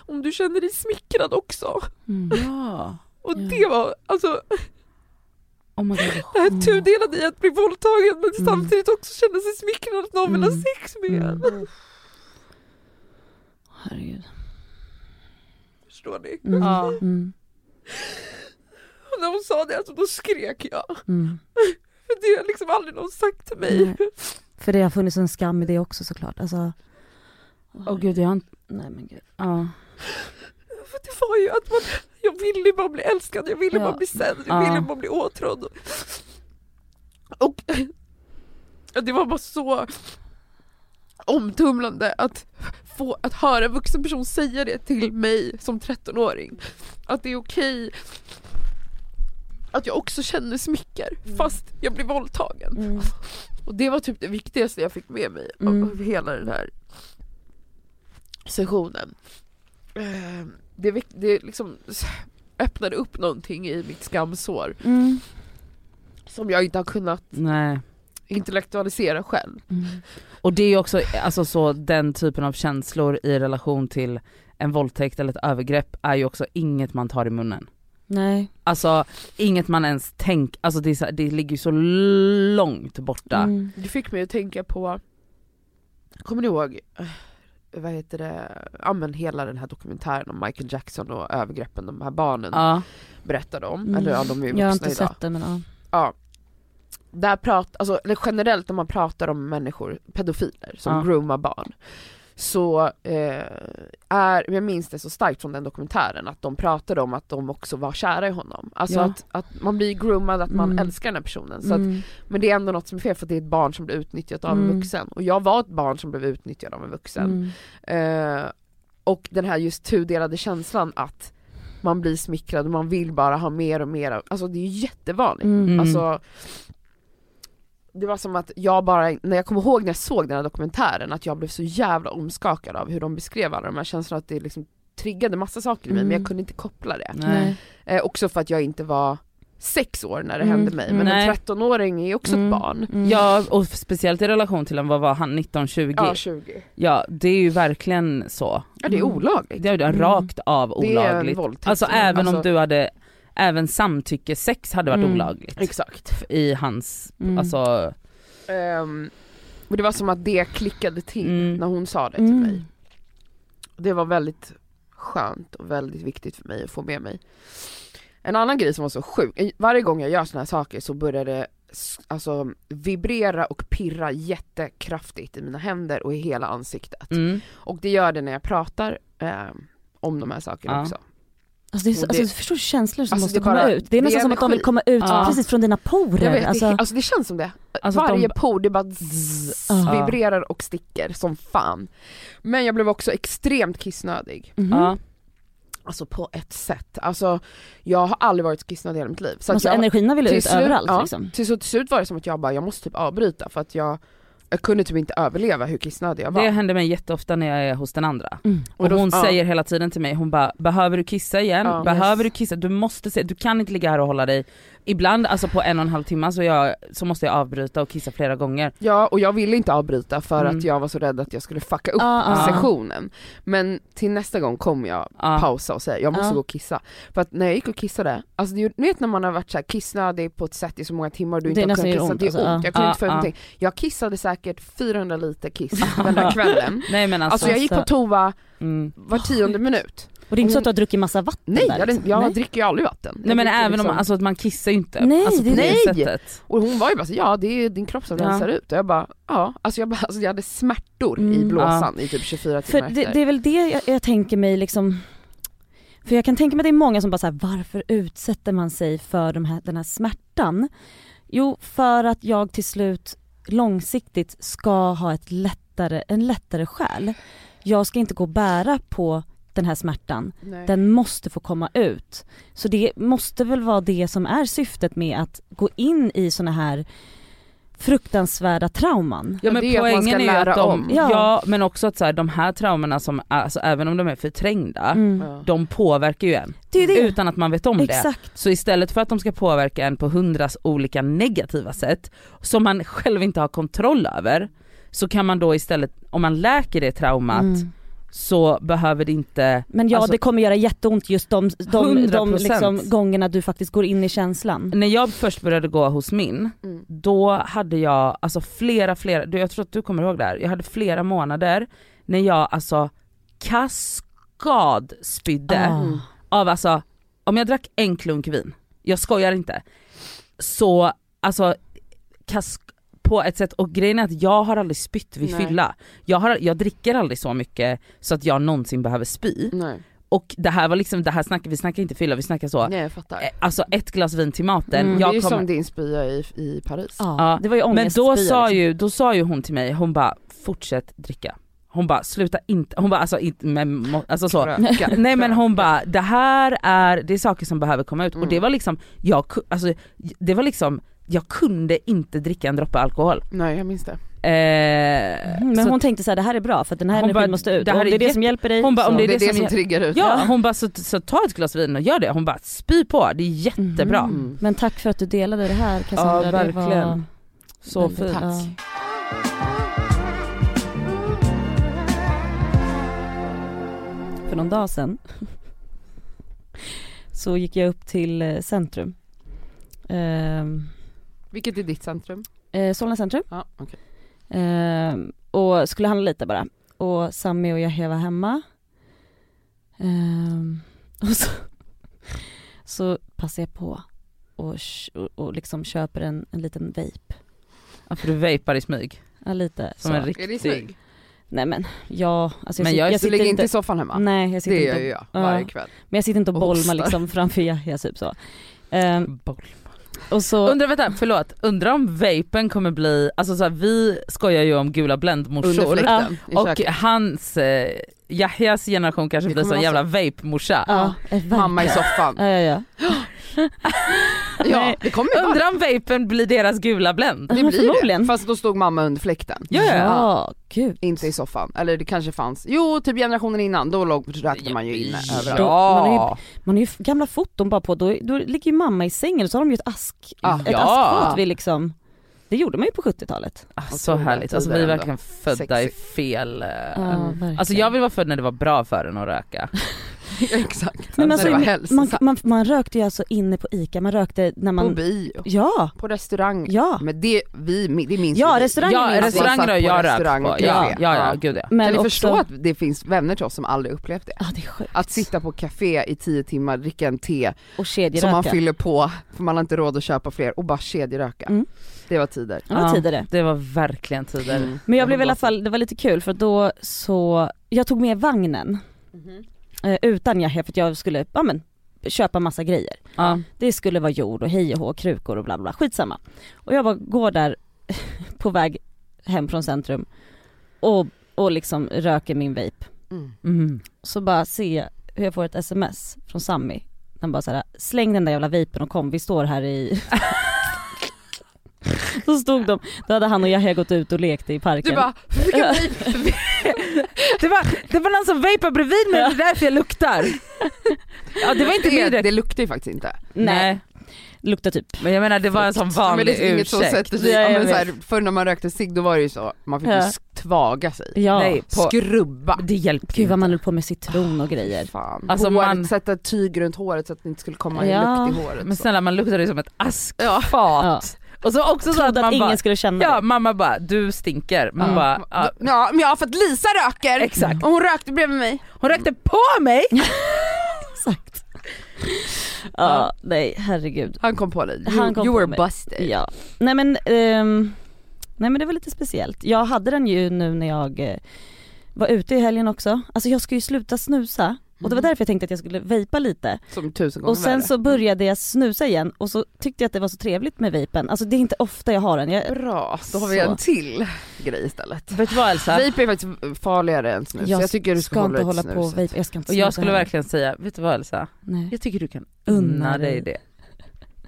D: om du känner dig smickrad också.
C: Mm.
A: Ja.
D: Och
C: Ja.
D: det var, alltså
A: Oh my god.
D: det här tudelade i att bli våldtagen men
C: Mm.
D: samtidigt också känna sig smickrad att någon vill ha
C: Mm.
D: sex med en.
C: Mm. Herregud.
D: Förstår ni?
C: Mm.
A: Ja.
C: Mm.
D: Och när hon sa det alltså, då skrek jag.
C: Mm.
D: För det har liksom aldrig någon sagt till mig.
C: Nej. För det har funnits en skam i det också såklart. Alltså,
A: Åh gud jag har inte,
C: Nej men gud.
A: ja.
D: För det var ju att man, jag ville bara bli älskad, jag ville
A: Ja.
D: bara bli sedd, jag
A: Ja.
D: ville bara bli åtrådd. Och det var bara så omtumlande att få att höra en vuxen person säga det till mig som 13-åring. Att det är okej att jag också känner smicker fast jag blir våldtagen.
C: Mm.
D: Och det var typ det viktigaste jag fick med mig
C: Mm.
D: av hela den här sessionen. Eh, Det, det liksom öppnade upp någonting i mitt skamsår
C: Mm.
D: som jag inte har kunnat
A: Nej.
D: Intellektualisera själv.
C: Mm.
A: Och det är också alltså så den typen av känslor i relation till en våldtäkt eller ett övergrepp är ju också inget man tar i munnen.
C: Nej.
A: Alltså inget man ens tänker, alltså det, så, det ligger ju så långt borta.
C: Mm.
D: Det fick mig att tänka på, kommer ni ihåg, eh, vad heter det, ja men hela den här dokumentären om Michael Jackson och övergreppen de här barnen
A: Ja.
D: berättade om,
C: Mm.
D: eller ja de är ju
C: Jag har
D: vuxna
C: inte
D: idag.
C: sett det men ja.
D: Ja. Där pratar, alltså eller generellt om man pratar om människor, pedofiler som
A: Ja.
D: groomar barn så eh, är, jag minns det så starkt från den dokumentären att de pratade om att de också var kära i honom. Alltså
C: Ja.
D: att, att man blir groomad, att man
C: Mm.
D: älskar den här personen. Så att,
C: Mm.
D: men det är ändå något som är fel för att det är ett barn som blir utnyttjat av en
C: Mm.
D: vuxen. Och jag var ett barn som blev utnyttjad av en vuxen.
C: Mm.
D: Eh, och den här just tudelade känslan att man blir smickrad och man vill bara ha mer och mer alltså det är ju jättevanligt.
C: Mm.
A: Mm.
D: Alltså, det var som att jag bara, när jag kommer ihåg när jag såg den här dokumentären, att jag blev så jävla omskakad av hur de beskrev alla de här känslorna, att det liksom triggade massa saker i mig men
C: Mm.
D: jag kunde inte koppla det.
A: Nej.
D: Eh, också för att jag inte var sex år när det
C: Mm,
D: hände mig, men
A: mm.
D: en
A: Nej.
D: 13-åring är också
C: Mm.
D: ett barn.
C: Mm.
A: Ja och speciellt i relation till en, vad var han, 19-20?
D: Ja, 20.
A: Ja det är ju verkligen så.
D: Ja det är
C: Mm.
D: olagligt.
A: Det är
C: Mm.
A: rakt av
D: Det är en
A: olagligt.
D: våldtäkt.
A: Alltså även om
D: Alltså,
A: du hade, även samtycke sex hade varit
C: Mm.
A: olagligt.
D: Exakt.
A: I hans,
C: Mm.
A: alltså,
D: Um, och det var som att det klickade till
A: Mm.
D: när hon sa det till
C: Mm.
D: mig. Det var väldigt skönt och väldigt viktigt för mig att få med mig. En annan grej som var så sjuk, i- varje gång jag gör såna här saker så börjar det alltså, vibrera och pirra jättekraftigt i mina händer och i hela ansiktet.
A: mm.
D: Och det gör det när jag pratar ehm, om de här sakerna
A: Ja.
D: också.
C: Alltså, det är så,
D: det-
C: alltså förstår känslor som
D: Alltså,
C: måste
D: det
C: komma
D: bara-
C: ut? Det är
D: det
C: nästan
D: är
C: som att de vill komma ut
A: Ja.
C: precis från dina porer.
D: Jag vet,
C: alltså,
D: det, alltså det känns som det.
A: Alltså
D: Varje
A: de-
D: por det bara zzz,
C: Ja.
D: vibrerar och sticker som fan. Men jag blev också extremt kissnödig.
C: Mhm.
A: Ja.
D: Alltså på ett sätt. Alltså jag har aldrig varit kissnödig i hela mitt liv. Så
C: alltså
D: jag,
C: energierna vill
D: till
C: ut
D: slut-
C: överallt
D: ja,
C: liksom.
D: till, så till slut var det som att jag bara, jag måste typ avbryta för att jag, jag kunde typ inte överleva hur kissnödig jag var.
A: Det händer mig jätteofta när jag är hos den andra.
C: Mm.
A: Och
D: då-
A: hon
D: ja.
A: säger hela tiden till mig, hon bara behöver du kissa igen?
D: Ja.
A: behöver
C: Yes.
A: du kissa? Du måste se, du kan inte ligga här och hålla dig. Ibland, alltså på en och en halv timme så, jag, så måste jag avbryta och kissa flera gånger.
D: Ja och jag ville inte avbryta för
A: Mm.
D: att jag var så rädd att jag skulle fucka upp
C: Ja, ja.
D: sessionen. Men till nästa gång kommer jag
A: Ja.
D: pausa och säga jag måste
C: Ja.
D: gå och kissa. För att när jag gick och kissade, alltså det, ni vet när man har varit så här kissnödig på ett sätt i så många timmar och du
C: Det
D: inte har
C: nästan
D: kunnat kissa,
C: ont,
D: det är
C: alltså,
D: ont,
C: ja.
D: jag kunde
A: Ja,
D: inte få ut
A: ja.
D: någonting. Jag kissade säkert 400 liter kiss den där kvällen.
A: Nej men alltså,
D: Alltså jag gick på toa
A: mm.
D: var tionde minut.
C: Och det är inte så att du har druckit massa vatten
D: Nej,
C: där?
D: jag,
C: liksom?
D: jag
C: Nej.
D: dricker ju aldrig vatten.
A: Nej
D: Jag
A: men även om,
D: liksom-
A: alltså att man kissar ju inte.
C: Nej,
A: alltså på
C: det-
A: det
D: Nej!
A: sättet.
D: Och hon var ju bara så, ja det är din kropp som
A: Ja.
D: rensar ut och jag bara, ja. Alltså jag, bara, alltså jag hade smärtor i
C: Mm.
D: blåsan i typ 24
C: För
D: timmar
C: det,
D: efter.
C: det är väl det jag, jag tänker mig liksom För jag kan tänka mig att det är många som bara säger varför utsätter man sig för de här, den här smärtan? Jo, för att jag till slut långsiktigt ska ha ett lättare, en lättare själ. Jag ska inte gå och bära på den här smärtan.
D: Nej.
C: Den måste få komma ut. Så det måste väl vara det som är syftet med att gå in i såna här fruktansvärda trauman.
A: Ja men
D: det är att
A: poängen är
D: lära
A: att de,
D: om.
A: ja.
C: Ja.
A: men också att så här, de här traumorna som, alltså även om de är förträngda,
C: Mm.
A: De påverkar ju en.
C: Det det.
A: Utan att man vet om det.
C: Exakt.
A: Så istället för att de ska påverka en på hundras olika negativa sätt, som man själv inte har kontroll över, så kan man då istället, om man läker det traumat,
C: Mm.
A: Så behöver det inte,
C: Men ja
A: Alltså-
C: det kommer göra jätteont just de, de, de
A: 100%.
C: liksom gångerna du faktiskt går in i känslan.
A: när jag först började gå hos min,
D: Mm.
A: då hade jag alltså flera, flera, du, jag tror att du kommer ihåg det här, jag hade flera månader när jag alltså kaskadspydde
C: Ah.
D: Mm.
A: av alltså, om jag drack en klunk vin, jag skojar inte, så alltså kask på ett sätt, och grejen är att jag har aldrig spytt vid
D: Nej.
A: fylla. Jag, har, jag dricker aldrig så mycket så att jag någonsin behöver spy.
D: Nej.
A: Och det här var liksom, det här snackar, vi snackar inte fylla, vi snackar så,
D: Nej jag fattar.
A: eh, alltså ett glas vin till maten,
C: Mm.
D: det är
A: jag kommer,
D: som din spya i, i Paris.
C: Ja,
A: Ja,
C: det var ju
A: men då
C: ångestspya,
A: sa,
C: liksom.
A: ju, då sa ju hon till mig, hon bara fortsätt dricka. Hon bara sluta inte, hon bara alltså inte med, må- alltså så.
D: Kröka.
A: Nej men hon bara, det här är, det är saker som behöver komma ut och
D: Mm.
A: det var liksom, jag, alltså, det var liksom, jag kunde inte dricka en droppe alkohol.
D: Nej jag minns det.
A: Eh,
C: Mm, Men hon tänkte så här, det här är bra för att den här energin
A: bara,
C: måste ut.
A: det
C: om det
A: är
C: det som hjälper dig
A: Hon bara, om det är
D: det
A: det som
D: som triggar ut.
A: Ja hon bara så, så ta ett glas vin och gör det, hon bara spy på, det är jättebra.
C: Mhm.
D: Mm.
C: Men tack för att du delade det här Cassandra.
A: Ja,
C: Det var
A: verkligen. Så fint.
C: ja. För någon dag sedan så gick jag upp till eh, centrum. Ehm,
D: Vilket är ditt centrum?
C: eh, Solna centrum.
D: Ja, okej.
C: Ehm, och skulle handla lite bara. och Sammy och Yahya var hemma. Ehm, och så, så passar jag på och, och, och liksom köper en, en liten vape.
A: Ja, för du vapar i smyg.
C: Ja lite
A: Som
C: så.
A: en
D: Är det
A: riktig.
D: snygg?
C: Nej men jag, alltså jag,
A: Men jag
C: jag sitter
D: ligger inte
C: inte,
D: i soffan hemma?
C: nej jag sitter
D: det
C: inte
D: gör ju jag
C: ja.
D: varje kväll.
C: Men jag sitter inte och
D: Och
C: bolmar liksom framför Yahya typ så. Ehm,
A: Boll.
C: Och så,
A: Undrar, vänta, förlåt. Undrar om vapen kommer bli, alltså så här, vi skojar ju om gula
D: fläkten i
A: Och hans, eh, Yahyas generation kanske blir sån jävla vape-morsa.
C: ja, eh,
D: Mamma i soffan.
C: Ja, ja, ja.
D: Ja, det kommer ju
A: Undrar om vapen blir deras gula Blend.
D: det. Blir det. Fast då stod mamma under fläkten.
A: Ja, ja.
C: ja, gud.
D: Inte i soffan, eller det kanske fanns, jo typ generationen innan, då låg, rökte man ju inne överallt.
A: Ja.
C: Man har ju gamla foton bara på, då, då ligger ju mamma i sängen och så har de ju ett ask,
D: Ah,
C: ett
A: ja.
C: askfat vid liksom, det gjorde man ju på 70-talet.
A: Ah, så härligt, alltså vi är verkligen födda i fel...
C: verkligen.
A: Alltså jag vill vara född när det var bra för en att röka.
D: Exakt,
C: Men
D: när
C: alltså,
D: det var
C: man, man, man rökte ju alltså inne på ICA, man rökte när
D: På
C: man,
D: bio,
C: ja,
D: på restaurang.
C: ja.
D: Men det, vi, det minns
C: Ja, restauranger
A: Ja
C: minns
A: restauranger har
D: på
A: jag rökt
D: restaurang
A: på, ja, ja, ja
D: Ja.
A: gud ja.
C: Men
D: kan ni
C: också,
D: förstå att det finns vänner till oss som aldrig upplevt det?
C: Ja det är sjukt.
D: Att sitta på café i tio timmar, dricka en te
C: och
D: som man fyller på för man har inte råd att köpa fler och bara kedjeröka.
C: Mm.
D: Det var tider.
C: Det var tider det.
A: Det var verkligen tider.
D: Mm.
C: Men jag blev i alla fall, det var lite kul för då så, jag tog med vagnen eh, utan Yahya för att jag skulle, ja men köpa massa grejer.
A: Ja.
C: Det skulle vara jord och hej och hå, krukor och bla bla, skitsamma. Och jag bara går där på väg hem från centrum och, och liksom röker min vape.
D: Mm.
A: Mm.
C: Så bara ser jag hur jag får ett sms från Sammy. Han bara såhär, släng den där jävla vapen och kom, vi står här i Så stod de, då hade han och Yahya gått ut och lekte i parken.
D: Du bara, vilken vape?
A: Det, var, det var någon som vapade bredvid mig, det är därför jag luktar. Ja det var inte
D: det,
A: min
D: det luktar ju faktiskt inte.
C: Nej, luktar typ.
A: Men jag menar det var en sån
D: men
A: vanlig
D: det är inget som
A: ursäkt.
D: sätter sig,
C: Ja,
D: ja, men så här, förr när man rökte cigg då var det ju så, man fick ju
C: Ja.
D: tvaga sig.
C: Ja.
A: Nej, på,
D: Skrubba.
A: det hjälpte
C: Gud vad man höll på med citron och grejer.
D: Fan.
A: Alltså,
D: håret,
A: man-
D: sätta tyg runt håret så att det inte skulle komma
C: Ja.
D: lukt i håret.
A: Men
D: så.
A: snälla man luktade som ett
D: Ja.
A: askfat. Och så också så att man
C: ingen
A: bara,
C: skulle känna
A: ja
C: det.
A: mamma bara du stinker. Man
C: Ja.
A: bara, ja,
D: Ja men ja för att Lisa röker
A: exakt.
D: och hon rökte bredvid mig.
A: Hon rökte på mig!
C: Exakt. Ja, nej herregud.
D: Han kom på dig, you,
C: Han kom
D: you
C: på
D: were
C: mig.
D: busted.
C: Ja. Nej men, ehm, nej men det var lite speciellt. Jag hade den ju nu när jag eh, var ute i helgen också. Alltså jag ska ju sluta snusa och det var
D: Mhm.
C: därför jag tänkte att jag skulle vejpa lite.
D: Som tusen gånger
C: Och sen
D: värre.
C: så började jag snusa igen och så tyckte jag att det var så trevligt med vapen. Alltså det är inte ofta jag har den. Jag,
D: Bra, då har vi
C: Så.
D: en till grej istället.
A: Vet du vad Elsa?
D: Vape är faktiskt farligare än snus, jag, tycker du ska,
C: ska
D: hålla
C: inte hålla på och vape. Jag ska inte
A: Och jag skulle verkligen säga, vet du vad Elsa?
C: Nej.
A: Jag tycker du kan
C: Unna
A: dig. det.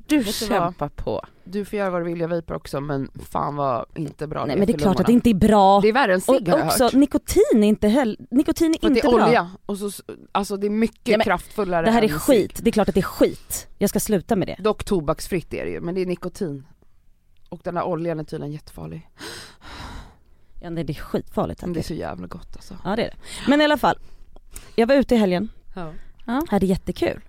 A: Du kämpar på.
D: Du får göra vad du vill, jag vapar också men fan vad inte bra
C: Nej men det är klart att det inte är bra.
D: Det är värre än cigg
C: och
D: har jag
C: också
D: hört.
C: nikotin är inte heller, nikotin är
D: För att det
C: inte
D: är
C: bra.
D: olja, och så, alltså det är mycket
C: Ja, men
D: kraftfullare
C: Det här är skit, det är klart att det är skit. Jag ska sluta med det.
D: Dock tobaksfritt är det ju, men det är nikotin. Och den här oljan är tydligen jättefarlig.
C: Ja nej, det är skitfarligt.
D: Men det är så jävla gott alltså.
C: Ja det är det. Men i alla fall, jag var ute i helgen,
D: Ja.
C: hade jättekul.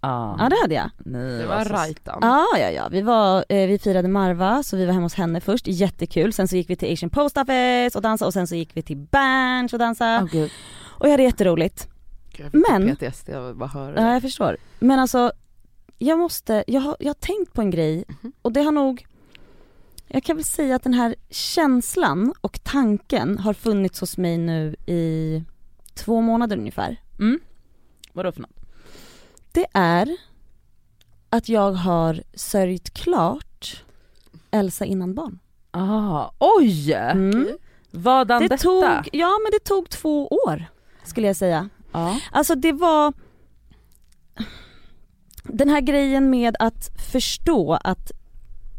A: Ja,
C: Ja det hade jag.
A: Ni
D: Det var
A: så-
D: rajtan.
C: Ja ja ja, vi var, eh, vi firade Marva så vi var hemma hos henne först, jättekul. Sen så gick vi till Asian Post Office och dansade och sen så gick vi till Berns och dansade.
A: Åh, gud.
C: Och jag hade jätteroligt.
D: Gud, jag
C: Men-
D: PTSD att bara höra
C: Ja
D: det.
C: jag förstår. Men alltså, jag måste, jag har, jag har tänkt på en grej
D: Mhm.
C: och det har nog jag kan väl säga att den här känslan och tanken har funnits hos mig nu i två månader ungefär.
A: Mm. Vadå för något?
C: Det är att jag har sörjt klart Elsa innan barn.
A: Ah, oj!
C: Mm.
A: Vadan
C: Det
A: detta?
C: tog, ja men det tog två år skulle jag säga.
A: Ja.
C: Alltså det var den här grejen med att förstå att,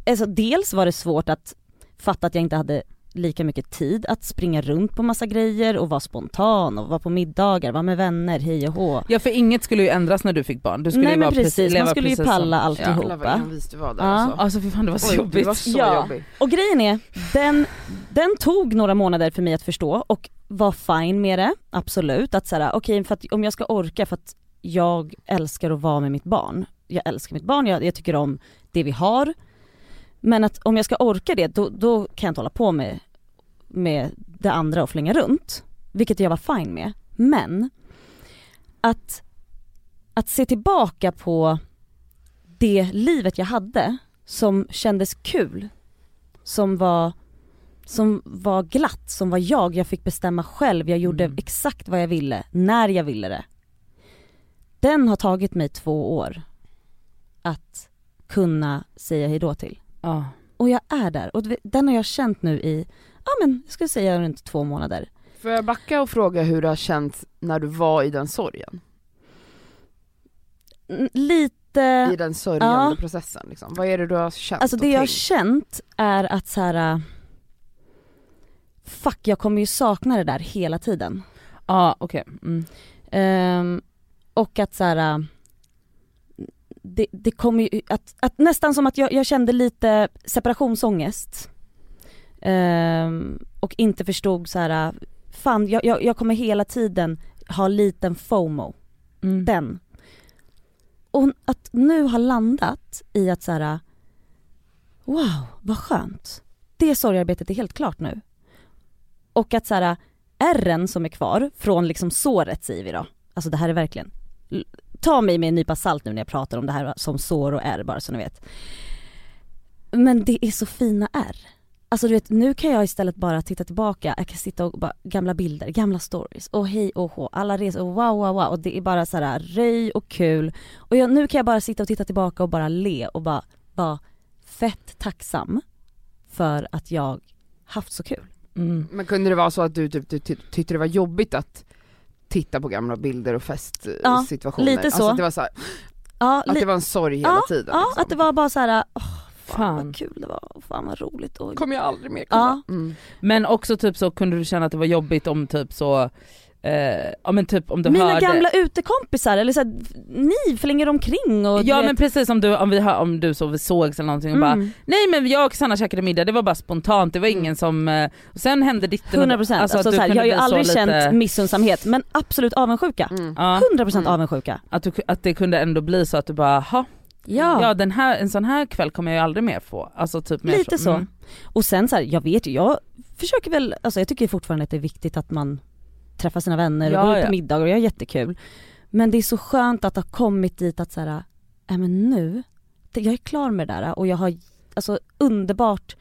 C: alltså dels var det svårt att fatta att jag inte hade lika mycket tid att springa runt på massa grejer och vara spontan och vara på middagar, vara med vänner, hej och hå.
A: ja för inget skulle ju ändras när du fick barn. Du skulle
C: Nej
A: ju
C: men precis,
A: leva
C: man skulle ju
A: precis
C: palla
A: som...
C: alltihop.
D: Jävlar vad envis du var där
C: Ja.
D: alltså.
A: Alltså för fan det var så
D: Oj,
A: jobbigt.
D: var så
C: Ja.
D: jobbig.
C: Och grejen är, den, den tog några månader för mig att förstå och var fine med det, absolut. Att såhär, okej för att om jag ska orka för att jag älskar att vara med mitt barn. Jag älskar mitt barn, jag, jag tycker om det vi har. Men att om jag ska orka det, då, då kan jag inte hålla på med, med det andra och flänga runt. vilket jag var fine med. Men att, att se tillbaka på det livet jag hade som kändes kul, som var, som var glatt, som var jag, jag fick bestämma själv, jag gjorde
A: Mm.
C: exakt vad jag ville, när jag ville det. Den har tagit mig två år att kunna säga hejdå till.
A: Ja.
C: Och jag är där och den har jag känt nu i, ja men jag skulle säga runt två månader.
E: Får jag backa och fråga hur det har känts när du var i den sorgen?
C: Lite,
E: I den sörjande
C: ja.
E: processen liksom. Vad är det du har känt
C: alltså det jag har känt är att så här. äh, fuck jag kommer ju sakna det där hela tiden.
A: Ja okej. Mm.
C: Ehm, och att så här. Det, det kommer ju, att, att nästan som att jag, jag kände lite separationsångest. Ehm, och inte förstod så här. fan jag, jag, jag kommer hela tiden ha liten FOMO.
A: Mm.
C: den. Och att nu ha landat i att så här. wow vad skönt. Det sorgearbetet är helt klart nu. Och att så här, ärren som är kvar från liksom såret säger vi då, alltså det här är verkligen, ta mig med en nypa salt nu när jag pratar om det här som sår och ärr bara så ni vet. Men det är så fina ärr. Alltså du vet, nu kan jag istället bara titta tillbaka, jag kan sitta och bara, gamla bilder, gamla stories och hej och hå, alla resor och wow wow wow och det är bara så här röj och kul. Och jag, nu kan jag bara sitta och titta tillbaka och bara le och bara vara fett tacksam för att jag haft så kul.
A: Mm.
E: Men kunde det vara så att du, typ, du ty- tyckte det var jobbigt att titta på gamla bilder och
C: Ja,
E: festsituationer?
C: lite så.
E: Alltså att det var så här,
C: Ja,
E: att det var en sorg hela
C: ja,
E: tiden?
C: ja
E: liksom.
C: att det var bara så här, åh, fan,
A: Fan.
C: vad kul det var, fan vad roligt och
E: Kommer jag aldrig mer
C: Ja.
E: kunna. Mm.
A: Men också typ så kunde du känna att det var jobbigt om typ så, eh, ja men typ om du
C: Mina
A: hörde
C: gamla utekompisar eller så här, ni flänger omkring och
A: Ja
C: vet,
A: men precis om du, om vi hör, om du så vi sågs eller någonting och bara
C: mm,
A: Nej men jag och Sanna käkade middag, det var bara spontant, det var ingen som, eh, och sen hände ditt
C: 100% alltså,
A: att du
C: så här, jag har ju
A: så
C: aldrig
A: lite-
C: känt missunnsamhet men absolut avundsjuka.
E: Mm.
A: Ja,
C: 100%
E: Mm.
C: avundsjuka.
A: att, du, att det kunde ändå bli så att du bara, ha,
C: Ja,
A: ja den här, en sån här kväll kommer jag ju aldrig mer få. Alltså typ mer
C: lite så.
A: Mm.
C: Och sen så här, jag vet ju, jag försöker väl, alltså jag tycker fortfarande att det är viktigt att man träffar sina vänner och
A: Ja,
C: går ut
A: ja.
C: på middagar och jag har jättekul. Men det är så skönt att ha kommit dit att så här, äh, men nu, jag är klar med det där och jag har alltså underbart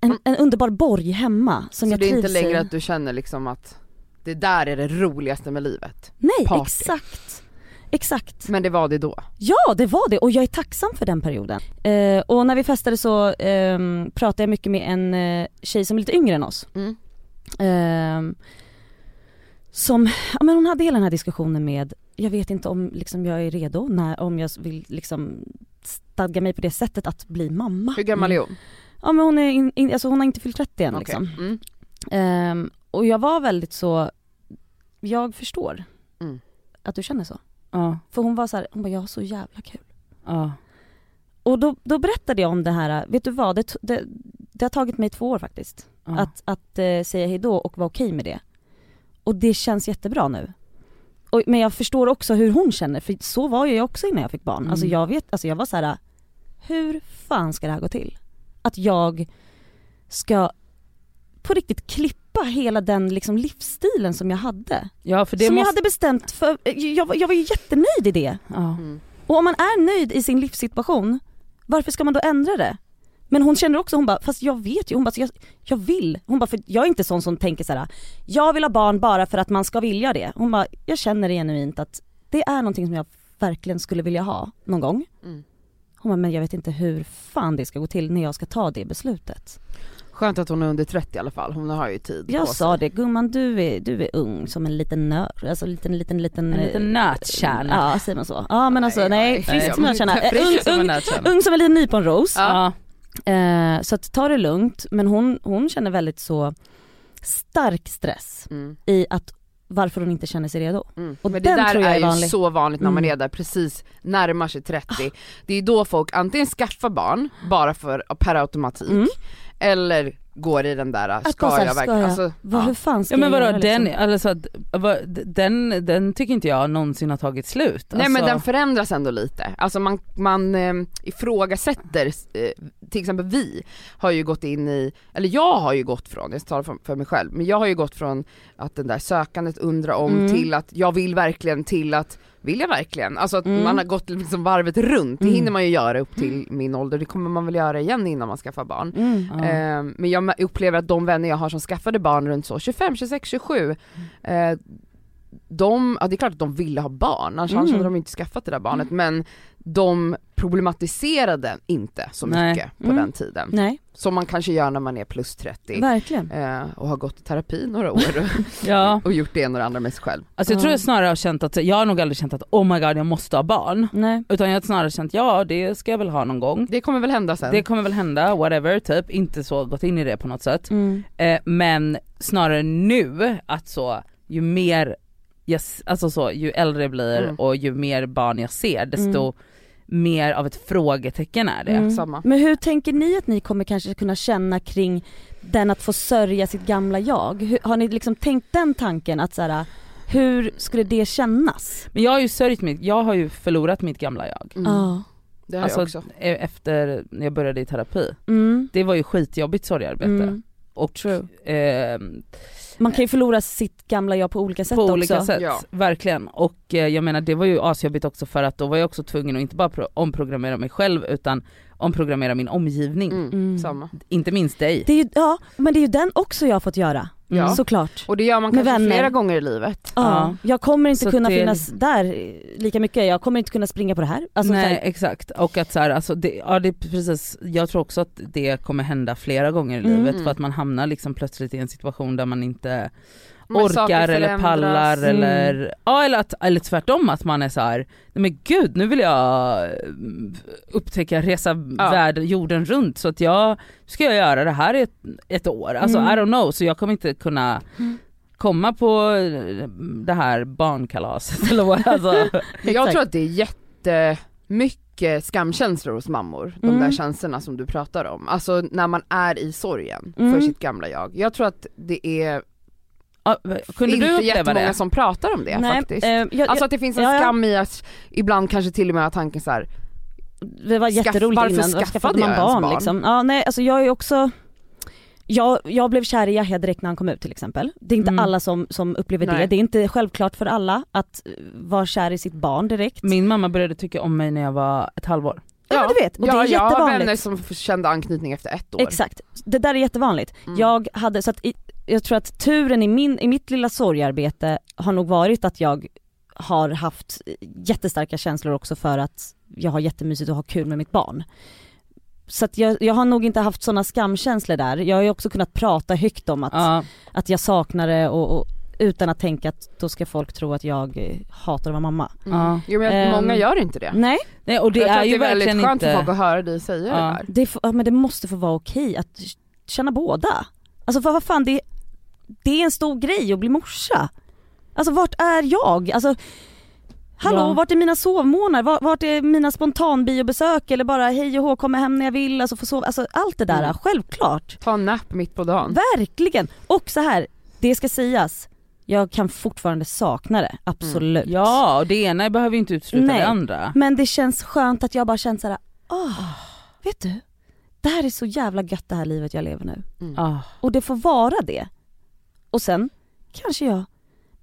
C: en, en underbar borg hemma som
E: Så
C: jag
E: det är
C: trivs
E: inte längre
C: i.
E: att du känner liksom att det där är det roligaste med livet?
C: Nej,
E: party.
C: exakt. Exakt.
E: Men det var det då?
C: Ja det var det och jag är tacksam för den perioden. Eh, och när vi festade så ehm, pratade jag mycket med en eh, tjej som är lite yngre än oss.
E: Mm.
C: Ehm, som, ja men hon hade hela den här diskussionen med, jag vet inte om liksom jag är redo, när, om jag vill liksom stadga mig på det sättet att bli mamma.
E: Hur gammal är hon?
C: Ja men hon är in, in, alltså hon har inte fyllt 30 än
E: Okej.
C: liksom.
E: Mm.
C: Ehm, och jag var väldigt så, jag förstår
E: Mm.
C: att du känner så.
A: Ja,
C: För hon var så här, hon bara jag har så jävla kul.
A: ja.
C: Och då, då berättade jag om det här, vet du vad, det, det, det har tagit mig två år faktiskt.
A: Ja.
C: Att, att eh, säga hejdå och vara okej med det. Och det känns jättebra nu. Och, men jag förstår också hur hon känner, för så var jag också innan jag fick barn.
A: Mm.
C: Alltså jag vet, alltså jag var så här: hur fan ska det här gå till? Att jag ska på riktigt klippa hela den liksom livsstilen som jag hade.
A: ja för det
C: som jag
A: måste,
C: hade bestämt för, jag, var- jag var ju jättenöjd i det.
E: Mm.
C: Och om man är nöjd i sin livssituation, varför ska man då ändra det? Men hon känner också, hon bara, fast jag vet ju, hon bara, så jag, jag vill. Hon bara, för jag är inte sån som tänker så här: jag vill ha barn bara för att man ska vilja det. Hon bara, jag känner genuint att det är någonting som jag verkligen skulle vilja ha någon gång.
E: Mm.
C: Hon bara, men jag vet inte hur fan det ska gå till när jag ska ta det beslutet.
E: Skönt att hon är under 30 i alla fall, hon har ju tid
C: Jag
E: på
C: sa
E: sig.
C: det, gumman du är, du är ung som en liten nörd, alltså en liten, liten, liten...
A: En liten nötkärna.
C: Ja, säger man så? Ja men alltså nej,
E: nej,
C: frisk
E: nej.
C: som en nötkärna.
E: Frisk
C: Ung,
A: Som en
C: ung,
A: nötkärna.
C: ung som en liten nyponros.
A: Ja.
C: Eh, så att ta det lugnt, men hon, hon känner väldigt så stark stress
E: Mm.
C: i att varför hon inte känner sig redo.
E: Mm.
C: Och
E: Men det där är,
C: är
E: ju
C: vanlig.
E: så vanligt när man
C: Mm.
E: är där precis närmar sig 30. Det är då folk antingen skaffar barn bara för per automatik
C: Mm.
E: eller går i den där, ska
C: bara här,
E: jag verkligen,
C: jag?
E: alltså,
C: Vad,
E: ja.
C: Hur fan ska
A: Ja men
C: jag
A: vadå,
C: göra
A: den,
C: liksom?
A: alltså, att, vad- den, den tycker inte jag någonsin har tagit slut.
E: Nej men
A: Alltså-
E: den förändras ändå lite, alltså man, man eh, ifrågasätter eh,
D: till exempel vi har ju gått in i, eller jag har ju gått från, jag talar för, för mig själv, men jag har ju gått från att den där sökandet undra om
C: Mm.
D: till att jag vill verkligen till att vill jag verkligen? Alltså att
C: Mm.
D: man har gått liksom varvet runt, det
C: Mm.
D: hinner man ju göra upp till min ålder, det kommer man väl göra igen innan man skaffar barn.
C: Mm.
A: Ja.
D: Eh, men jag upplever att de vänner jag har som skaffade barn runt så 25, 26, 27
C: Mm.
D: eh, de, ja det är klart att de ville ha barn, annars
C: Mm.
D: hade de inte skaffat det där barnet men de problematiserade inte så
A: Nej.
D: mycket på
C: Mm.
D: den tiden.
C: Nej,
D: Som man kanske gör när man är plus 30
C: verkligen.
D: eh, och har gått i terapi några år
A: ja.
D: och gjort det ena och det andra med sig själv.
A: Alltså jag tror
C: Ja.
A: jag snarare har känt att, jag har nog aldrig känt att oh my god jag måste ha barn.
C: Nej.
A: Utan jag har snarare känt ja det ska jag väl ha någon gång.
D: Det kommer väl hända sen.
A: Det kommer väl hända, whatever, typ. Inte så gått in i det på något sätt.
C: Mm.
A: Eh, men snarare nu att så, ju mer, jag, alltså så, ju äldre jag blir
D: Mm.
A: och ju mer barn jag ser desto
C: Mm.
A: Mer av ett frågetecken är det.
C: Mm.
D: Samma.
C: Men hur tänker ni att ni kommer kanske kunna känna kring den att få sörja sitt gamla jag? Hur, har ni liksom tänkt den tanken att så här, hur skulle det kännas?
A: Men jag har ju sörjt mitt, jag har ju förlorat mitt gamla jag.
D: Mm.
C: Ja.
D: Det har
A: Alltså
D: jag också.
A: e- efter när jag började i terapi.
C: Mm.
A: Det var ju skitjobbigt sorgearbete.
C: Mm.
A: Och
C: True.
A: ehm,
C: Man kan ju förlora sitt gamla jag på olika sätt
A: på
C: också.
A: olika sätt,
D: Ja.
A: verkligen. Och eh, jag menar det var ju asjobbigt också för att då var jag också tvungen att inte bara pro- omprogrammera mig själv utan omprogrammera min omgivning.
D: Mm.
C: Mm.
D: Samma.
A: Inte minst dig.
C: Det är ju, ja, men det är ju den också jag har fått göra.
D: Ja.
C: Såklart.
D: Och det gör man
C: Med
D: kanske
C: vänner.
D: flera gånger i livet.
C: Ja.
A: Ja.
C: Jag kommer inte
A: Så
C: kunna
A: det är
C: finnas där lika mycket, jag kommer inte kunna springa på det här. Alltså,
A: Nej
C: så här,
A: exakt, och att så här, alltså det, ja det är precis, jag tror också att det kommer hända flera gånger i
C: Mm.
A: livet för att man hamnar liksom plötsligt i en situation där man inte Orkar eller pallar
C: Mm.
A: eller, ja eller, att, eller tvärtom att man är så här, nej men gud nu vill jag mm, upptäcka, resa
D: Ja.
A: världen, jorden runt så att jag, ska jag göra det här i ett, ett år, alltså
C: Mm.
A: I don't know så jag kommer inte kunna
C: Mm.
A: komma på eh, det här barnkalaset eller vad, alltså.
D: Jag tror att det är jättemycket skamkänslor hos mammor, de
C: Mm.
D: där känslorna som du pratar om. Alltså när man är i sorgen
C: Mm.
D: för sitt gamla jag. Jag tror att det är
A: kunde
D: inte
A: du uppleva
D: jättemånga
A: det?
D: som pratar om det
C: Nej,
D: faktiskt.
C: eh, jag,
D: Alltså att det finns en
C: ja, ja.
D: skam i att ibland kanske till och med ha tanken så här.
C: det var jätteroligt
D: varför
C: innan, varför
D: skaffade
C: man barn,
D: barn?
C: liksom? Ja nej alltså jag är också jag, jag blev kär i Yahya direkt när han kom ut till exempel. Det är inte
A: Mm.
C: alla som, som upplever det,
D: Nej.
C: det är inte självklart för alla att vara kär i sitt barn direkt.
A: Min mamma började tycka om mig när jag var ett halvår.
C: ja, men du vet, och
D: ja,
C: det är
D: jag har
C: jättevanligt.
D: vänner som kände anknytning efter ett år.
C: Exakt, det där är jättevanligt.
D: Mm.
C: Jag hade, så att i, jag tror att turen i, min, i mitt lilla sorgarbete har nog varit att jag har haft jättestarka känslor också för att jag har jättemysigt och har kul med mitt barn. Så att jag, jag har nog inte haft sådana skamkänslor där. Jag har ju också kunnat prata högt om att,
A: Ja,
C: att jag saknar det och, och utan att tänka att då ska folk tro att jag hatar att vara mamma.
D: Mm. Jo, men
C: Ehm,
D: många gör inte det.
C: Nej,
A: Nej, och det
D: jag
A: är
D: att
A: ju
D: det är väldigt skönt
A: inte...
D: för folk att höra dig säga
A: Ja.
D: det där.
C: det, ja, men det måste få vara okej att känna båda. Alltså för vad fan, det, det är en stor grej att bli morsa. Alltså vart är jag? Alltså, hallå,
A: Ja.
C: vart är mina sovmånader? Vart, är mina spontanbiobesök eller bara hej och hå, kommer hem när jag vill, alltså få sova, alltså allt det där,
D: Mm.
C: självklart.
D: Ta en nap mitt på dagen.
C: Verkligen! Och så här, det ska sägas, jag kan fortfarande sakna det, absolut.
A: Ja, och det ena behöver ju inte utesluta
C: Nej.
A: det andra.
C: Men det känns skönt att jag bara känt såhär, åh, vet du? Det här är så jävla gött det här livet jag lever nu.
D: Mm.
C: Och det får vara det. Och sen kanske jag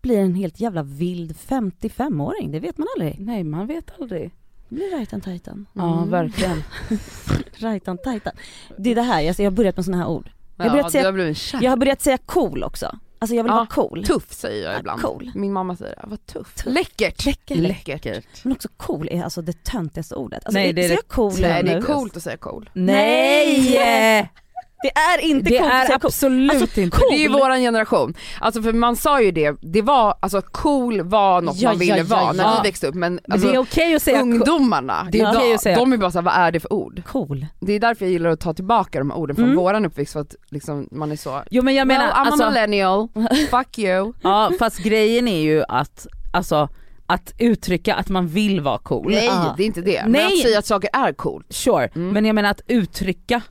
C: blir en helt jävla vild 55-åring, det vet man aldrig.
A: Nej man vet aldrig.
C: Det blir rajtan tajtan.
A: Ja
D: Mm.
A: verkligen.
C: Rajtan tajtan. Det är det här, jag jag har börjat med såna här ord. Jag har
D: Ja,
C: börjat säga-
D: blivit kär.
C: Jag har börjat säga cool också. Alltså jag vill
D: Ja,
C: vara cool.
D: Tuff säger jag
C: Ja,
D: ibland.
C: cool.
D: Min mamma säger det, vad tufft.
C: Tuff.
D: Läckert.
C: Läcker.
D: Läckert.
C: Men också cool är alltså det töntigaste ordet. Alltså,
A: Nej, det är det-
C: cool
D: Nej det är coolt att säga cool.
A: Nej!
C: Det är inte
A: Det
C: coolt att
A: är
C: säga cool.
A: absolut
C: Alltså,
A: inte.
C: cool.
D: Det är ju våran generation. Alltså för man sa ju det, det var, alltså cool var något
C: Ja,
D: man ville
C: ja, ja,
D: vara när vi växte upp men
A: Men
D: alltså,
A: det är okej att säga cool.
D: ungdomarna,
A: Det är
D: idag,
A: okej att säga-
D: de är bara såhär, vad är det för ord?
C: Cool.
D: Det är därför jag gillar att ta tillbaka de här orden från
C: Mm.
D: våran uppväxt för att liksom man är så
A: Jo men jag menar
D: well, I'm a
A: alltså,
D: millennial, fuck you.
A: ja fast grejen är ju att, alltså att uttrycka att man vill vara cool.
D: Nej
C: Ja.
D: det är inte det, men
A: Nej.
D: att säga att saker är coolt.
A: Sure,
D: Mm.
A: men jag menar att uttrycka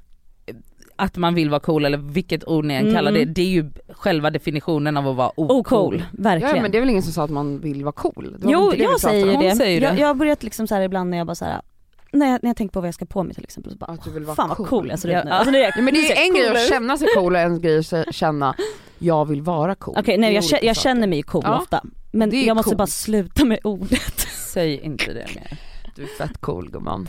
A: att man vill vara cool eller vilket ord ni än
C: Mm.
A: kallar det, det är ju själva definitionen av att vara
C: Oh
A: ocool.
C: cool, verkligen.
D: Ja men det är väl ingen som sa att man vill vara cool? Det var väl
C: Jo
D: vi
C: jag säger.
A: Hon
C: det.
A: säger
C: jag,
A: det.
C: jag har börjat liksom så här ibland när jag bara så här, när jag, när jag tänker på vad jag ska på mig till exempel så bara,
D: Att du vill vara
C: fan vad
D: cool.
C: cool jag ser ut nu.
A: ja.
C: Alltså, det är,
D: Ja, men det är en grej
C: cool
D: att känna sig cool och en grej att känna, jag vill vara cool.
C: Okej nej
D: Det är
C: jag, jag
D: saker.
C: känner mig cool
D: Ja.
C: ofta. Men jag måste
D: coolt.
C: bara sluta med ordet.
A: Säg inte det mer.
D: Du är fett cool gumman.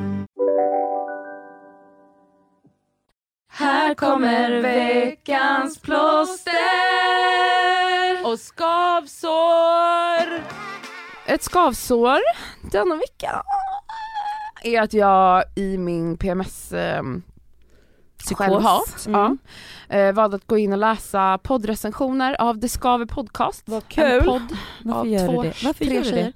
A: Här kommer veckans plåster och skavsår.
D: Ett skavsår denna vecka är att jag i min PMS eh, självhat
A: Mm.
D: ja, eh, valde att gå in och läsa poddrecensioner av Det Skaver Podcast.
A: Vad kul.
D: podd
C: Varför gör
D: två,
C: du det? Varför
D: tre
C: gör du det?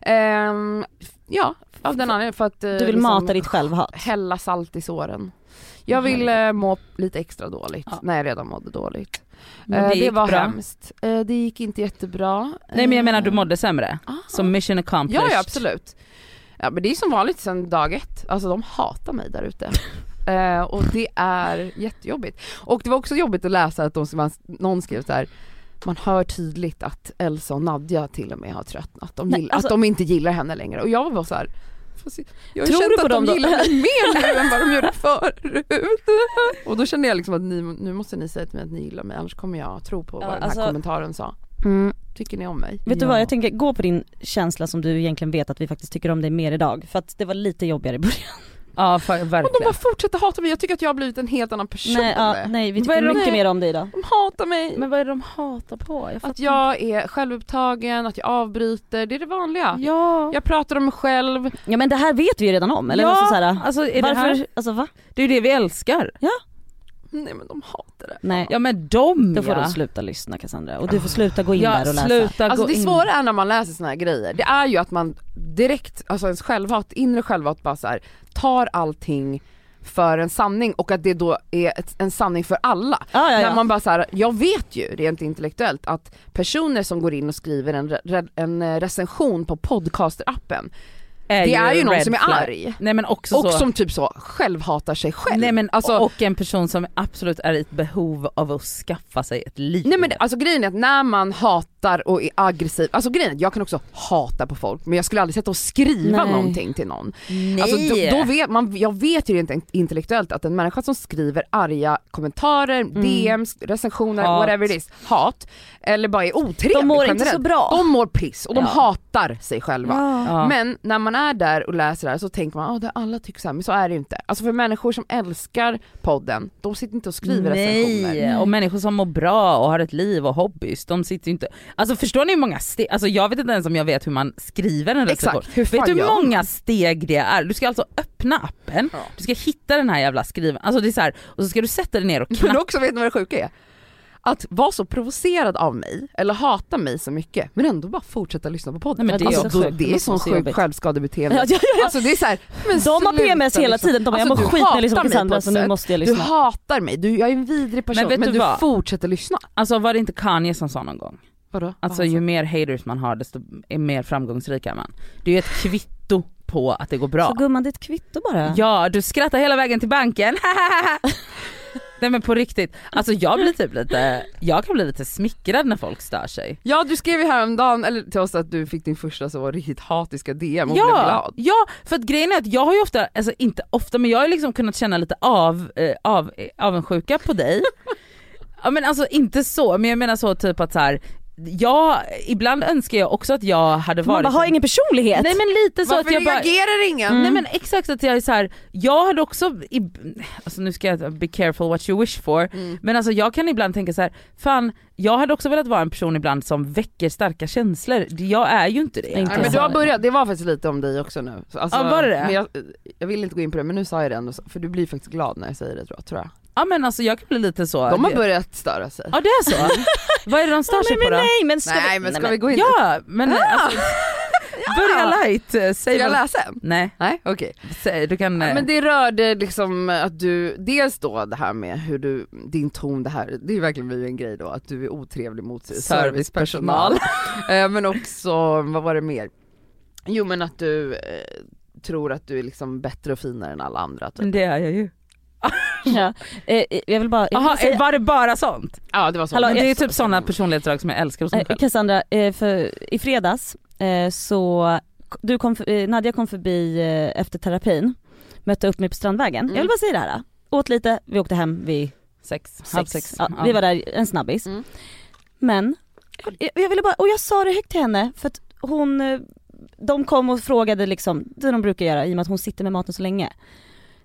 D: Ehm, ja, av den anledningen för att eh,
C: Du vill
D: liksom
C: mata ditt självhat?
D: hälla salt i såren. Jag vill eh, må lite extra dåligt
A: Ja.
D: när jag redan mådde dåligt.
A: Men
D: Eh,
A: det
D: det, var
A: bra.
D: hemskt. Eh, det gick inte jättebra.
A: Nej men jag menar du
D: Eh,
A: mådde sämre.
D: ah.
A: Så mission accomplished.
D: Ja, ja absolut. Ja men det är som vanligt sen dag ett, alltså de hatar mig där ute. Och det är jättejobbigt. Och det var också jobbigt att läsa att de, som- någon skrev så här. man hör tydligt att Elsa och Nadja till och med har tröttnat. De
C: Nej, alltså-
D: att de inte gillar henne längre. Och jag var bara så här. "Fast Jag har
C: Tror
D: känt
C: du på
D: att de
C: dem då?"
D: gillar mig mer nu än vad de gjorde förut. Och då kände jag liksom att ni, nu måste ni säga till mig att ni gillar mig annars kommer jag tro på
C: Ja,
D: vad den
C: alltså-
D: här kommentaren sa.
C: Mm.
D: Tycker ni om mig?
C: Vet du
A: Ja.
C: vad, jag tänker gå på din känsla som du egentligen vet att vi faktiskt tycker om dig mer idag. För att det var lite jobbigare i början.
A: Ja fa-
D: Och de
A: verkligen.
D: bara fortsätter hata mig, jag tycker att jag har blivit en helt annan person.
C: Nej, ja, nej vi
A: Vad är
C: tycker
A: det de-
C: mycket mer om dig idag.
D: De hatar mig.
A: Men vad är det de hatar på? Jag
D: Att jag är självupptagen, att jag avbryter, det är det vanliga.
A: inte. Ja.
D: Jag pratar om mig själv.
C: Ja men det här vet vi ju redan om, eller
A: ja,
C: alltså, så här,
A: alltså är
C: varför,
A: det här,
C: alltså va?
A: det är ju det vi älskar.
D: Nej men de hatar det.
C: Nej,
A: Ja men de
C: då får
A: ja.
C: du sluta lyssna Cassandra och du får sluta gå in
A: ja,
C: där och läsa.
A: sluta
D: Alltså
A: gå
D: det
A: in.
D: svåra är när man läser såna här grejer, det är ju att man direkt, alltså ens självhat, inre självhat bara så här, tar allting för en sanning och att det då är ett, en sanning för alla.
C: Ja, ja,
D: När man bara så här, jag vet ju rent intellektuellt att personer som går in och skriver en, re, en recension på podcaster-appen, det är ju någon som är
A: flag.
D: arg.
A: Nej men också
D: Och
A: så.
D: som typ så självhatar sig själv.
A: Nej men
D: alltså,
A: och en person som absolut är i ett behov av att skaffa sig ett liv.
D: Nej men det- alltså grejen är att när man hatar och är aggressiv, alltså grejen jag kan också hata på folk men jag skulle aldrig sätta och skriva
C: Nej.
D: någonting till någon.
A: Nej.
D: Alltså då, då vet man, jag vet ju rent intellektuellt att en människa som skriver arga kommentarer, DMs, recensioner,
A: Hat.
D: whatever it is, hat, eller bara är otrevlig
C: De mår inte
D: generellt,
C: så bra.
D: De mår piss och de
C: Ja.
D: hatar sig själva.
A: Ja.
D: Men när man är där och läser det här så tänker man att alla tycker så här, men så är det ju inte. Alltså för människor som älskar podden, de sitter inte och skriver recensioner.
A: Nej, och människor som mår bra och har ett liv och hobbys, de sitter inte... Alltså förstår ni hur många steg, alltså jag vet inte ens om jag vet hur man skriver en recension.
D: Hur
A: vet du hur många steg det är? Du ska alltså öppna appen,
D: Ja.
A: du ska hitta den här jävla skriven, alltså det är så här, och så ska du sätta dig ner och
D: Men
A: knappa.
D: också, vet ni vad det sjuka är? Att vara så provocerad av mig, eller hata mig så mycket, men ändå bara fortsätta lyssna på podden.
A: Nej, men det är
D: alltså,
C: också
D: då,
C: sjukt.
D: det är
C: måste
D: sån
C: jobbigt.
D: självskadebeteende.
C: Ja, ja, ja.
D: Alltså det är så här, men
C: De har PMS hela tiden, de bara, jag
D: Alltså,
C: mår
D: du
C: skit när jag lyssnar på Cassandra så nu måste jag
D: Du
C: lyssna.
D: hatar mig, du, jag är en vidrig person
A: Men
D: men,
A: du
D: du fortsätter lyssna.
A: Alltså var det inte Kanye som sa någon gång?
D: Vadå?
A: Alltså ju mer haters man har desto mer framgångsrik är man. Det är ju ett kvitto på att det går bra.
C: Så gumman det är ett kvitto bara.
A: Ja, du skrattar hela vägen till banken. Nej men på riktigt, alltså jag blir typ lite, jag kan bli lite smickrad när folk stör sig.
D: Ja du skrev ju häromdagen, eller till oss att du fick din första så riktigt hatiska DM och blev
A: Ja,
D: glad.
A: ja, för att grejen är att jag har ju ofta, alltså inte ofta men jag har ju liksom kunnat känna lite av, eh, av, avundsjuka på dig. ja men alltså inte så, men jag menar så typ att så här, jag, ibland önskar jag också att jag hade
C: Man
A: varit
C: bara har ingen personlighet.
A: Nej men lite så
D: Varför
A: att jag bara
D: reagerar ingen?
C: Mm.
A: Nej men exakt att jag är så här. jag hade också, i, alltså nu ska jag be careful what you wish for,
D: Mm.
A: men alltså jag kan ibland tänka så här, fan jag hade också velat vara en person ibland som väcker starka känslor, jag är ju inte det.
C: Inte
D: Nej, men du har börjat, det var faktiskt lite om dig också nu. Så, Alltså,
A: Ja, var det det?
D: Jag, jag vill inte gå in på det men nu sa jag det ändå, för du blir faktiskt glad när jag säger det tror jag. Tror jag.
A: Ja men alltså jag kan bli lite så.
D: De har börjat störa sig.
A: Ja det är så? Vad är det de stör sig
C: nej,
A: på
C: men
A: då?
C: nej men ska
D: Nej
C: vi,
D: men ska
C: nej,
D: vi gå in
A: Ja men alltså, börja light, eh,
D: Ska
A: säg
D: jag
A: vad...
D: läsa en?
A: Nej,
D: Nej okej.
A: säg, du kan... eh,
D: Men det rörde liksom att du, dels då det här med hur du, din ton det här, det är verkligen blivit en grej då att du är otrevlig mot servicepersonal. Eh, men också, vad var det mer? Jo men att du eh, tror att du är liksom bättre och finare än alla andra typ.
A: Men det är jag ju.
C: Ja. Eh, jag vill bara, jag vill
A: Jaha,
C: säga,
A: var det bara sånt?
D: Ja det var så.
C: Hallå,
A: det är
C: jag-
A: typ sådana personlighetsdrag som jag älskar hos mig
C: eh,
A: själv.
C: Cassandra, eh, för i fredags eh, så, du kom, eh, Nadja kom förbi eh, efter terapin, mötte upp mig på Strandvägen.
D: Mm.
C: Jag vill bara säga det här. Åt lite, vi åkte hem vid
A: Sex, halv
C: sex.
A: sex.
C: Ja, Vi var där en snabbis.
D: Mm.
C: Men, jag, jag ville bara, och jag sa det högt till henne för att hon, eh, de kom och frågade liksom, det de brukar göra i och med att hon sitter med maten så länge.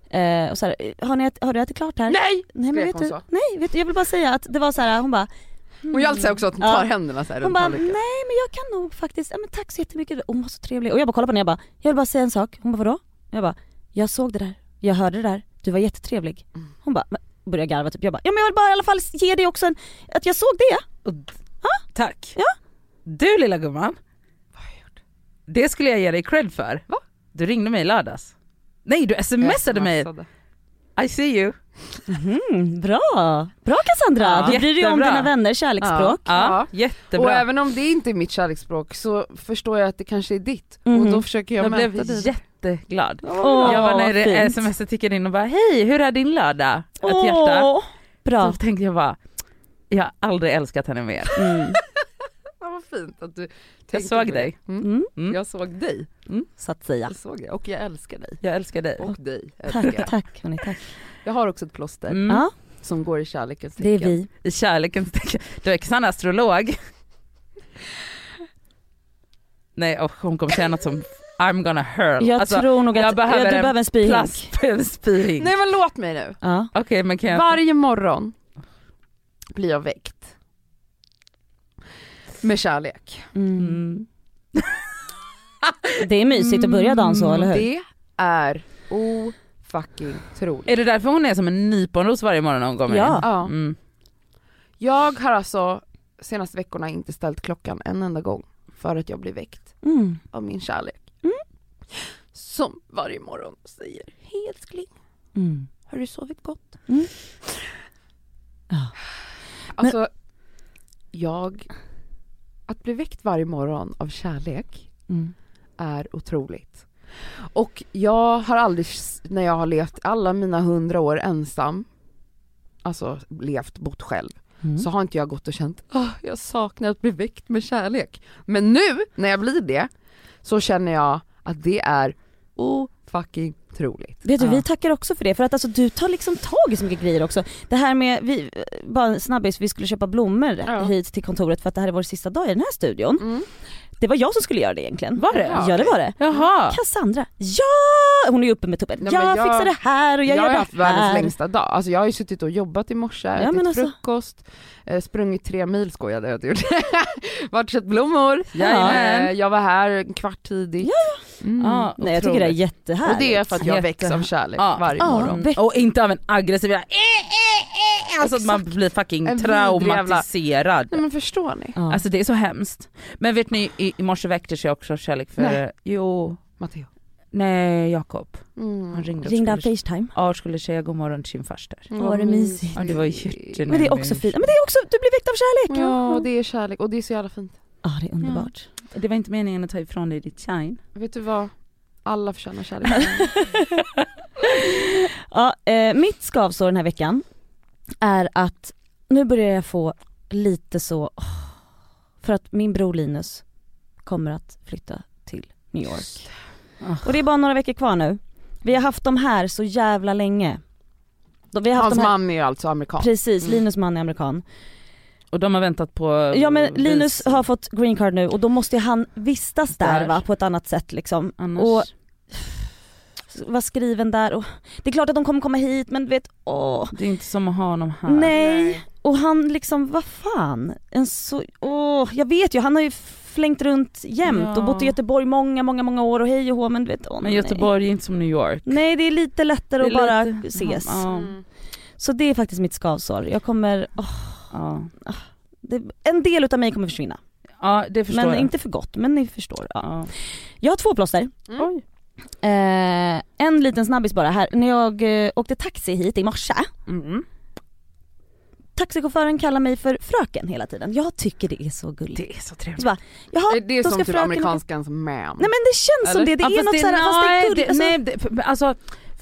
C: Eh, och så här, har, ni, ät- har du ätit klart här?
D: Nej!
C: Nej men vet du,
D: så.
C: nej vet du, jag vill bara säga att det var så här, hon bara
D: Hon gör alltid också att hon
C: Ja.
D: tar händerna så här
C: Hon bara, nej men jag kan nog faktiskt, ja men tack så jättemycket, hon var så trevlig. Och jag bara kollade på henne, jag bara, jag vill bara säga en sak. Hon bara vadå? Jag bara, jag såg det där, jag hörde det där, du var jättetrevlig.
D: Mm.
C: Hon bara, började garva typ. Jag bara, ja men jag vill bara i alla fall ge dig också en, att jag såg det.
A: Och, tack.
C: Ja.
A: Du lilla gumman.
D: Vad har jag gjort?
A: Det skulle jag ge dig cred för.
D: Va?
A: Du ringde mig i lördags. Nej du smsade mig. I see you.
C: Mhm, bra, bra Cassandra.
A: Ja,
C: du bryr dig om dina vänner, kärleksspråk.
A: Ja,
D: Ja.
A: jättebra.
D: Och även om det inte är mitt kärleksspråk så förstår jag att det kanske är ditt. Och
C: Mhm.
D: då försöker jag,
A: jag
D: möta
A: blev
D: dig.
A: jätteglad.
C: Åh,
A: jag var när det sms tickade in och bara hej hur är din lördag? Ett hjärta.
C: Åh, Bra.
A: Så tänkte jag bara, jag har aldrig älskat henne mer.
C: Mm.
D: Ja, vad fint att du
A: Jag
D: tänkte
A: såg
D: på det.
A: dig.
D: Mm.
C: Mm.
A: Mm.
D: Jag såg dig.
C: Så att säga.
D: Jag såg dig. Och jag älskar dig.
A: Jag älskar dig.
D: Och dig jag.
C: Tack, tack hörni, tack.
D: Jag har också ett plåster
A: Mm.
C: Ja,
D: som går i kärlekens
C: det är
D: tecken.
C: vi.
A: I kärlekens tecken. Du är Cassandra astrolog. Nej och hon kommer säga något som I'm gonna hurl.
C: Jag
A: Alltså,
C: tror nog
A: jag
C: att
A: behöver
C: ja, du
A: en
C: behöver en spyhink.
A: plast en spyhink.
D: Nej men låt mig nu.
C: Ja.
A: Okej men kan jag...
D: Varje morgon blir jag väckt. Med kärlek.
C: Mm.
A: Mm.
C: Det är mysigt att börja dagen så, eller hur?
D: Det är o-fucking troligt.
A: Är det därför hon är som en nyponros varje morgon när hon kommer
C: Ja.
A: in?
D: Ja.
A: Mm.
D: Jag har alltså senaste veckorna inte ställt klockan en enda gång för att jag blir väckt
C: Mm.
D: av min kärlek.
C: Mm.
D: Som varje morgon säger Hej älskling,
C: Mm.
D: har du sovit gott?
C: Mm. Ja.
D: Alltså, jag, att bli väckt varje morgon av kärlek
C: Mm.
D: Är otroligt. Och jag har aldrig, när jag har levt alla mina hundra år ensam, alltså levt, bott själv,
C: Mm.
D: så har inte jag gått och känt att jag saknar att bli väckt med kärlek. Men nu när jag blir det så känner jag att det är o-fucking troligt.
C: Vet du,
A: Ja.
C: vi tackar också för det för att alltså, du tar liksom tag i så mycket grejer också. Det här med, vi, bara snabbis, vi skulle köpa blommor
D: Ja.
C: hit till kontoret för att det här är vår sista dag i den här studion.
D: Mm.
C: Det var jag som skulle göra det egentligen.
A: Var det?
C: Ja det var det.
A: Jaha.
C: Cassandra, ja! Hon är ju uppe med tuppen.
D: Nej,
C: jag,
D: jag-
C: fixar det här och jag,
D: Jag,
C: gör
D: har
C: det
D: haft världens
C: här.
D: längsta dag. Alltså jag har ju suttit och jobbat i morse, ätit
C: men alltså-
D: frukost, eh, sprungit tre mil skojade jag att jag gjort. Varit och köpt blommor.
A: Jajamän.
D: Eh, jag var här en kvart tidigt. Mm.
A: Ja,
C: Nej jag tycker det är jättehärligt.
D: Och det är för att jag
A: Jätte-
D: väcks av kärlek
A: Ja.
D: varje
C: Ja.
D: morgon.
C: Väck-
A: Och inte av en aggressiv jävla eh, Alltså att man blir fucking
D: En
A: traumatiserad.
D: Nej men förstår ni?
C: Ja.
A: Alltså det är så hemskt. Men vet ni, i, i morse väcktes jag också av kärlek för,
D: Nej.
A: jo,
D: Matteo.
A: nej Jakob. Han
D: Mm.
A: ringde och
C: Ringde han
A: skulle,
C: Facetime?
A: ja, skulle säga god morgon till sin faster.
C: Åh, vad det mysigt.
A: Ja, det var jättenära.
C: Men det är också fint, men det är också, du blir väckt av kärlek!
D: Ja det är kärlek och det är så jävla fint.
C: Ja det är underbart.
A: Det var inte meningen att ta ifrån dig ditt shine.
D: Vet du vad? Alla förtjänar kärlek.
C: Ja, eh, mitt skavsår den här veckan är att nu börjar jag få lite så, för att min bror Linus kommer att flytta till New York. Och det är bara några veckor kvar nu. Vi har haft dem här så jävla länge.
D: Hans man är alltså amerikan.
C: precis,
D: Mm.
C: Linus man är amerikan.
A: Och de har väntat på
C: Ja men Linus
A: vis-
C: har fått green card nu och då måste ju han vistas där,
A: Där.
C: va på ett annat sätt liksom.
A: Annars...
C: Och vara skriven där och det är klart att de kommer komma hit men du vet, åh.
A: Det är inte som att ha honom här.
C: Nej. och han liksom, vad fan, en så, åh, jag vet ju han har ju flängt runt jämt
A: Ja.
C: och bott i Göteborg många, många, många år och hej och hå men du vet, åh,
A: Men
C: nej.
A: Göteborg är inte som New York.
C: Nej det är lite lättare
A: Det
C: att
A: är
C: bara
A: lite-
C: ses.
A: Ja,
C: Så det är faktiskt mitt skavsår. Jag kommer, åh,
A: ja.
C: det, en del utav mig kommer försvinna.
A: ja det förstår
C: Men
A: jag.
C: inte för gott, men ni förstår. Ja.
A: Ja.
C: Jag har två plåster.
A: Oj.
C: Eh, en liten snabbis bara här. När jag eh, åkte taxi hit i morse,
A: Mm.
C: taxichauffören kallar mig för fröken hela tiden. Jag tycker det är så gulligt.
A: Det är så trevligt.
C: Så bara, jaha,
D: Det, är som
C: ska
D: typ
C: fröken-
D: amerikanskans man.
C: Nej men det känns som
D: Eller?
C: det, det
A: Ja,
C: är något såhär, fast det är
A: nej,
C: gulligt. Alltså,
A: nej, det, alltså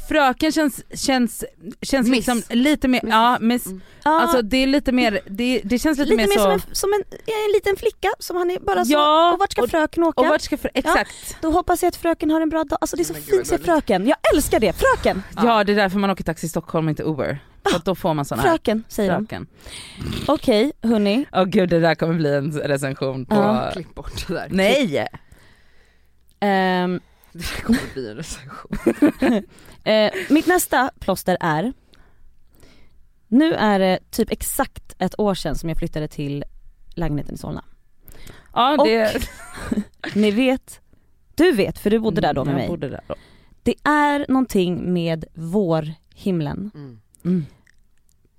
A: fröken känns, känns, känns
D: Miss.
A: liksom lite mer, ja miss,
D: Mm.
C: ja,
A: alltså det är lite mer, det, det känns lite,
C: lite mer
A: så,
C: som, en, som en, en liten flicka som han är bara så,
A: Ja,
C: och vart ska fröken åka?
A: och vart ska för, exakt,
C: Då hoppas jag att fröken har en bra dag. Alltså det är så
D: Men
C: fint
D: vad
C: fröken. Jag älskar det, fröken!
A: ja. det är därför man åker taxi i Stockholm inte Uber. För då får man sån här
C: Fröken säger de. Okej hörni,
A: Åh gud det där kommer bli en recension på,
C: Ja.
D: Klipp bort det där.
A: nej!
C: Ehm,
D: Det kommer bli en recension.
C: eh, mitt nästa plåster är, nu är det typ exakt ett år sedan som jag flyttade till lägenheten i Solna.
A: Ja
C: Och-
A: det,
C: Ni vet, du vet för du bodde där då med
A: jag
C: mig.
A: bodde där då.
C: Det är någonting med vårhimlen
D: Mm.
A: Mm.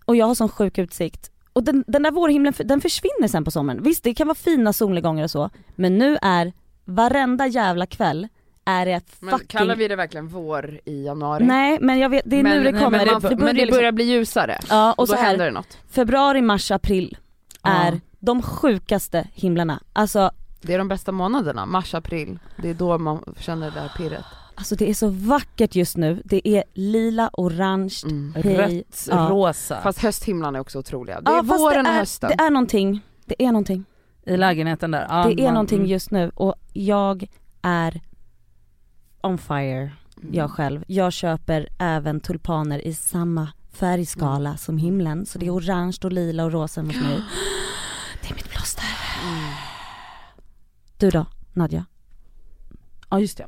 C: och jag har sån sjuk utsikt. Och den, den där vårhimlen den försvinner sen på sommaren. Visst det kan vara fina solnedgångar och så, men nu är varenda jävla kväll är det
D: Men
C: fucking...
D: kallar vi det verkligen vår i januari?
C: Nej men jag vet, det är
D: men,
C: nu det
D: nej,
C: kommer.
D: Men, man,
C: det, det
D: men det
C: liksom-
D: börjar bli ljusare.
C: Ja och
D: Och
C: så
D: då händer
C: här,
D: det något.
C: februari, mars, april är
A: Ja.
C: de sjukaste himlarna. Alltså,
D: Det är de bästa månaderna, mars, april. Det är då man känner det här pirret.
C: alltså det är så vackert just nu. Det är lila, orange,
D: Mm.
C: hej.
A: Rött,
C: Ja.
A: rosa.
D: Fast hösthimlarna är också otroliga. Det är
C: Ja,
D: våren
C: det
D: och
C: är,
D: hösten.
C: Det är någonting, det är någonting.
A: I lägenheten där. Ja,
C: det är
A: man-
C: någonting
A: mm.
C: just nu och jag är on fire,
D: Mm.
C: jag själv. Jag köper även tulpaner i samma färgskala
D: Mm.
C: som himlen. Så det är orange och lila och rosa hos mig. Det är mitt plåster.
D: Mm.
C: Du då, Nadja?
A: Ja just det.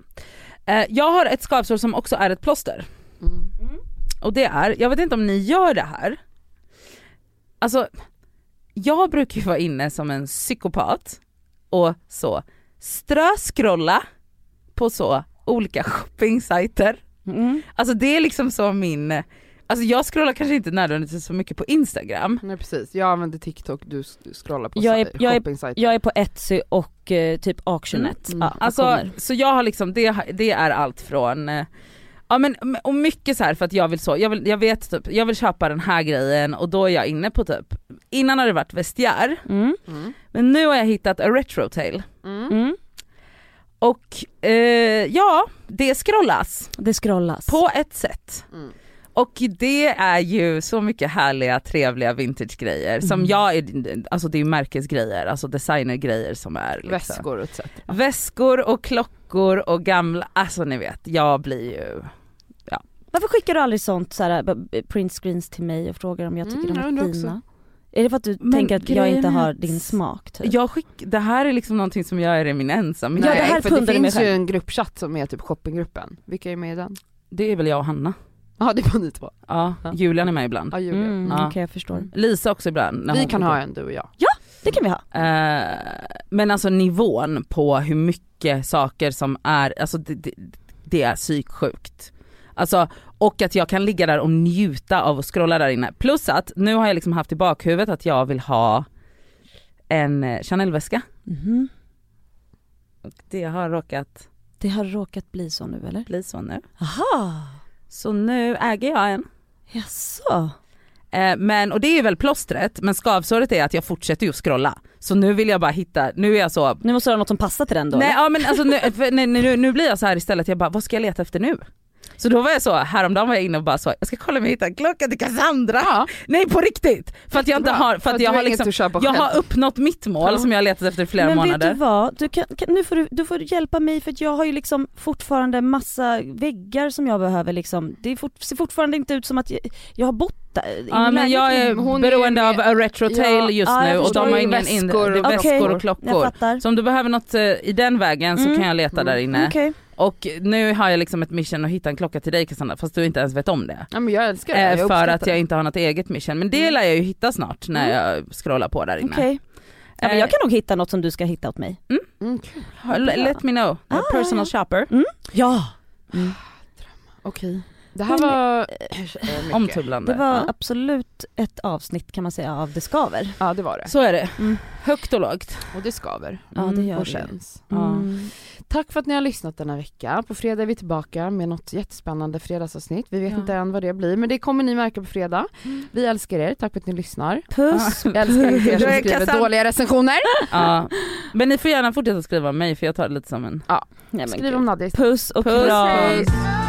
A: Eh, jag har ett skavsår som också är ett plåster.
D: Mm.
A: Och det är, jag vet inte om ni gör det här. Alltså, jag brukar ju vara inne som en psykopat och så ströskrolla på så olika shopping-sajter.
C: Mm.
A: Alltså det är liksom så min, alltså jag scrollar kanske inte nödvändigtvis så mycket på Instagram.
D: Nej precis, jag använder TikTok, du scrollar på
C: Jag är- jag är-. Jag är på Etsy och eh, typ Auctionet.
D: Mm.
C: Ja,
A: Alltså, så jag har liksom, det, det är allt från, eh, ja men och mycket så här för att jag vill så, jag, vill, jag vet typ, jag vill köpa den här grejen och då är jag inne på typ, innan har det varit vestiär,
C: Mm.
D: Mm.
A: men nu har jag hittat a retrotail.
D: Mm.
A: Och eh, ja, det scrollas
C: Det scrollas.
A: på ett sätt.
D: Mm.
A: Och det är ju så mycket härliga, trevliga vintagegrejer som
C: Mm.
A: jag är, alltså det är märkesgrejer, alltså designergrejer som är liksom.
D: Väskor etc.
A: Väskor och klockor och gamla, alltså ni vet, jag blir ju
C: Varför skickar du aldrig sånt så här, b- print screens till mig och frågar om jag tycker
D: Mm,
C: de är
D: också.
C: fina? Är det för att du
A: Men
C: tänker att jag inte har din smak typ?
A: Jag skick, det här är liksom någonting som jag är i min ensamhet.
C: Ja, det här
D: för det finns ju en gruppchatt som är typ shoppinggruppen. Vilka är med i den?
A: Det är väl jag och Hanna.
D: Ja det var ni två.
A: Ja,
D: Ja.
A: Julian är med ibland.
D: Ja, Julia.
C: Mm,
A: Ja.
C: Okej jag förstår.
A: Lisa också ibland. när
D: Vi kan ha en du och jag.
C: Det kan vi ha.
A: Eh, men alltså nivån på hur mycket saker som är, alltså det, det, det är psyksjukt. Alltså, och att jag kan ligga där och njuta av att scrolla där inne. Plus att nu har jag liksom haft i bakhuvudet att jag vill ha en eh, Chanel-väska.
C: Mhm.
A: Och det har råkat
C: Det har råkat bli så nu eller?
A: bli så nu.
C: Aha.
A: Så nu äger jag en.
C: Jaså?
A: Eh, men, och det är väl plåstret, men skavsåret är att jag fortsätter ju scrolla. Så nu vill jag bara hitta, nu är jag så
C: Nu måste du ha något som passar till den då
A: Nej
C: eller?
A: ja men alltså nu, nej, nu, nu blir jag så här istället, jag bara vad ska jag leta efter nu? Så då var jag så, häromdagen var jag inne och bara så, jag ska kolla om jag hittar en klocka till Cassandra.
D: Ja.
A: Nej på riktigt! För att jag inte
D: Bra,
A: har, för att
D: du
A: jag har liksom, jag har uppnått mitt mål
D: Ja.
A: som jag har letat efter i flera
C: Men
A: månader.
C: vet du vad, du kan, kan, nu får du, du får hjälpa mig för att jag har ju liksom fortfarande massa väggar som jag behöver liksom, det är fort, ser fortfarande inte ut som att jag, jag har bott
A: Ja men jag är
D: Hon är
A: beroende
D: ju
A: av a retro tail
D: Ja,
A: just
C: ja,
A: nu och de har
D: är
A: ingen in,
D: väskor
A: är
D: och
A: väskor
C: klockor.
A: och klockor.
C: Jag fattar.
A: Så om du behöver något eh, i den vägen så
C: Mm.
A: kan jag leta där inne.
C: Okej.
A: Och nu har jag liksom ett mission att hitta en klocka till dig Cassandra fast du inte ens vet om det.
D: Ja men jag älskar det,
A: Eh,
D: jag
A: för att jag inte har något eget mission. Men det lär jag ju hitta snart när jag scrollar på där inne.
C: Okej. Ja, men jag kan nog hitta något som du ska hitta åt mig.
D: Mm.
A: L- Let me know,
C: Ah,
A: personal
C: ja.
A: shopper.
C: Ja.
D: Okej. Det här var eh, mycket.
A: Omtumlande.
C: Det var
A: Ja.
C: absolut ett avsnitt kan man säga av Det skaver.
D: Ja det var det.
A: Så är det.
C: Mm.
A: Högt och lågt.
D: Och det skaver.
C: Ja det gör
D: och
C: det.
D: känns.
A: Ja.
C: Mm.
D: Tack för att ni har lyssnat denna vecka. På fredag är vi tillbaka med något jättespännande fredagsavsnitt. Vi vet
A: Ja.
D: inte än vad det blir men det kommer ni märka på fredag. Vi älskar er, tack för att ni lyssnar.
C: Puss.
D: Jag älskar er som skriver
A: Cassandra-
D: dåliga recensioner.
A: Ja. Men ni får gärna fortsätta skriva om mig för jag tar det lite som en
C: men
D: Skriv om Nadja
C: Puss och
A: Puss.
C: kram.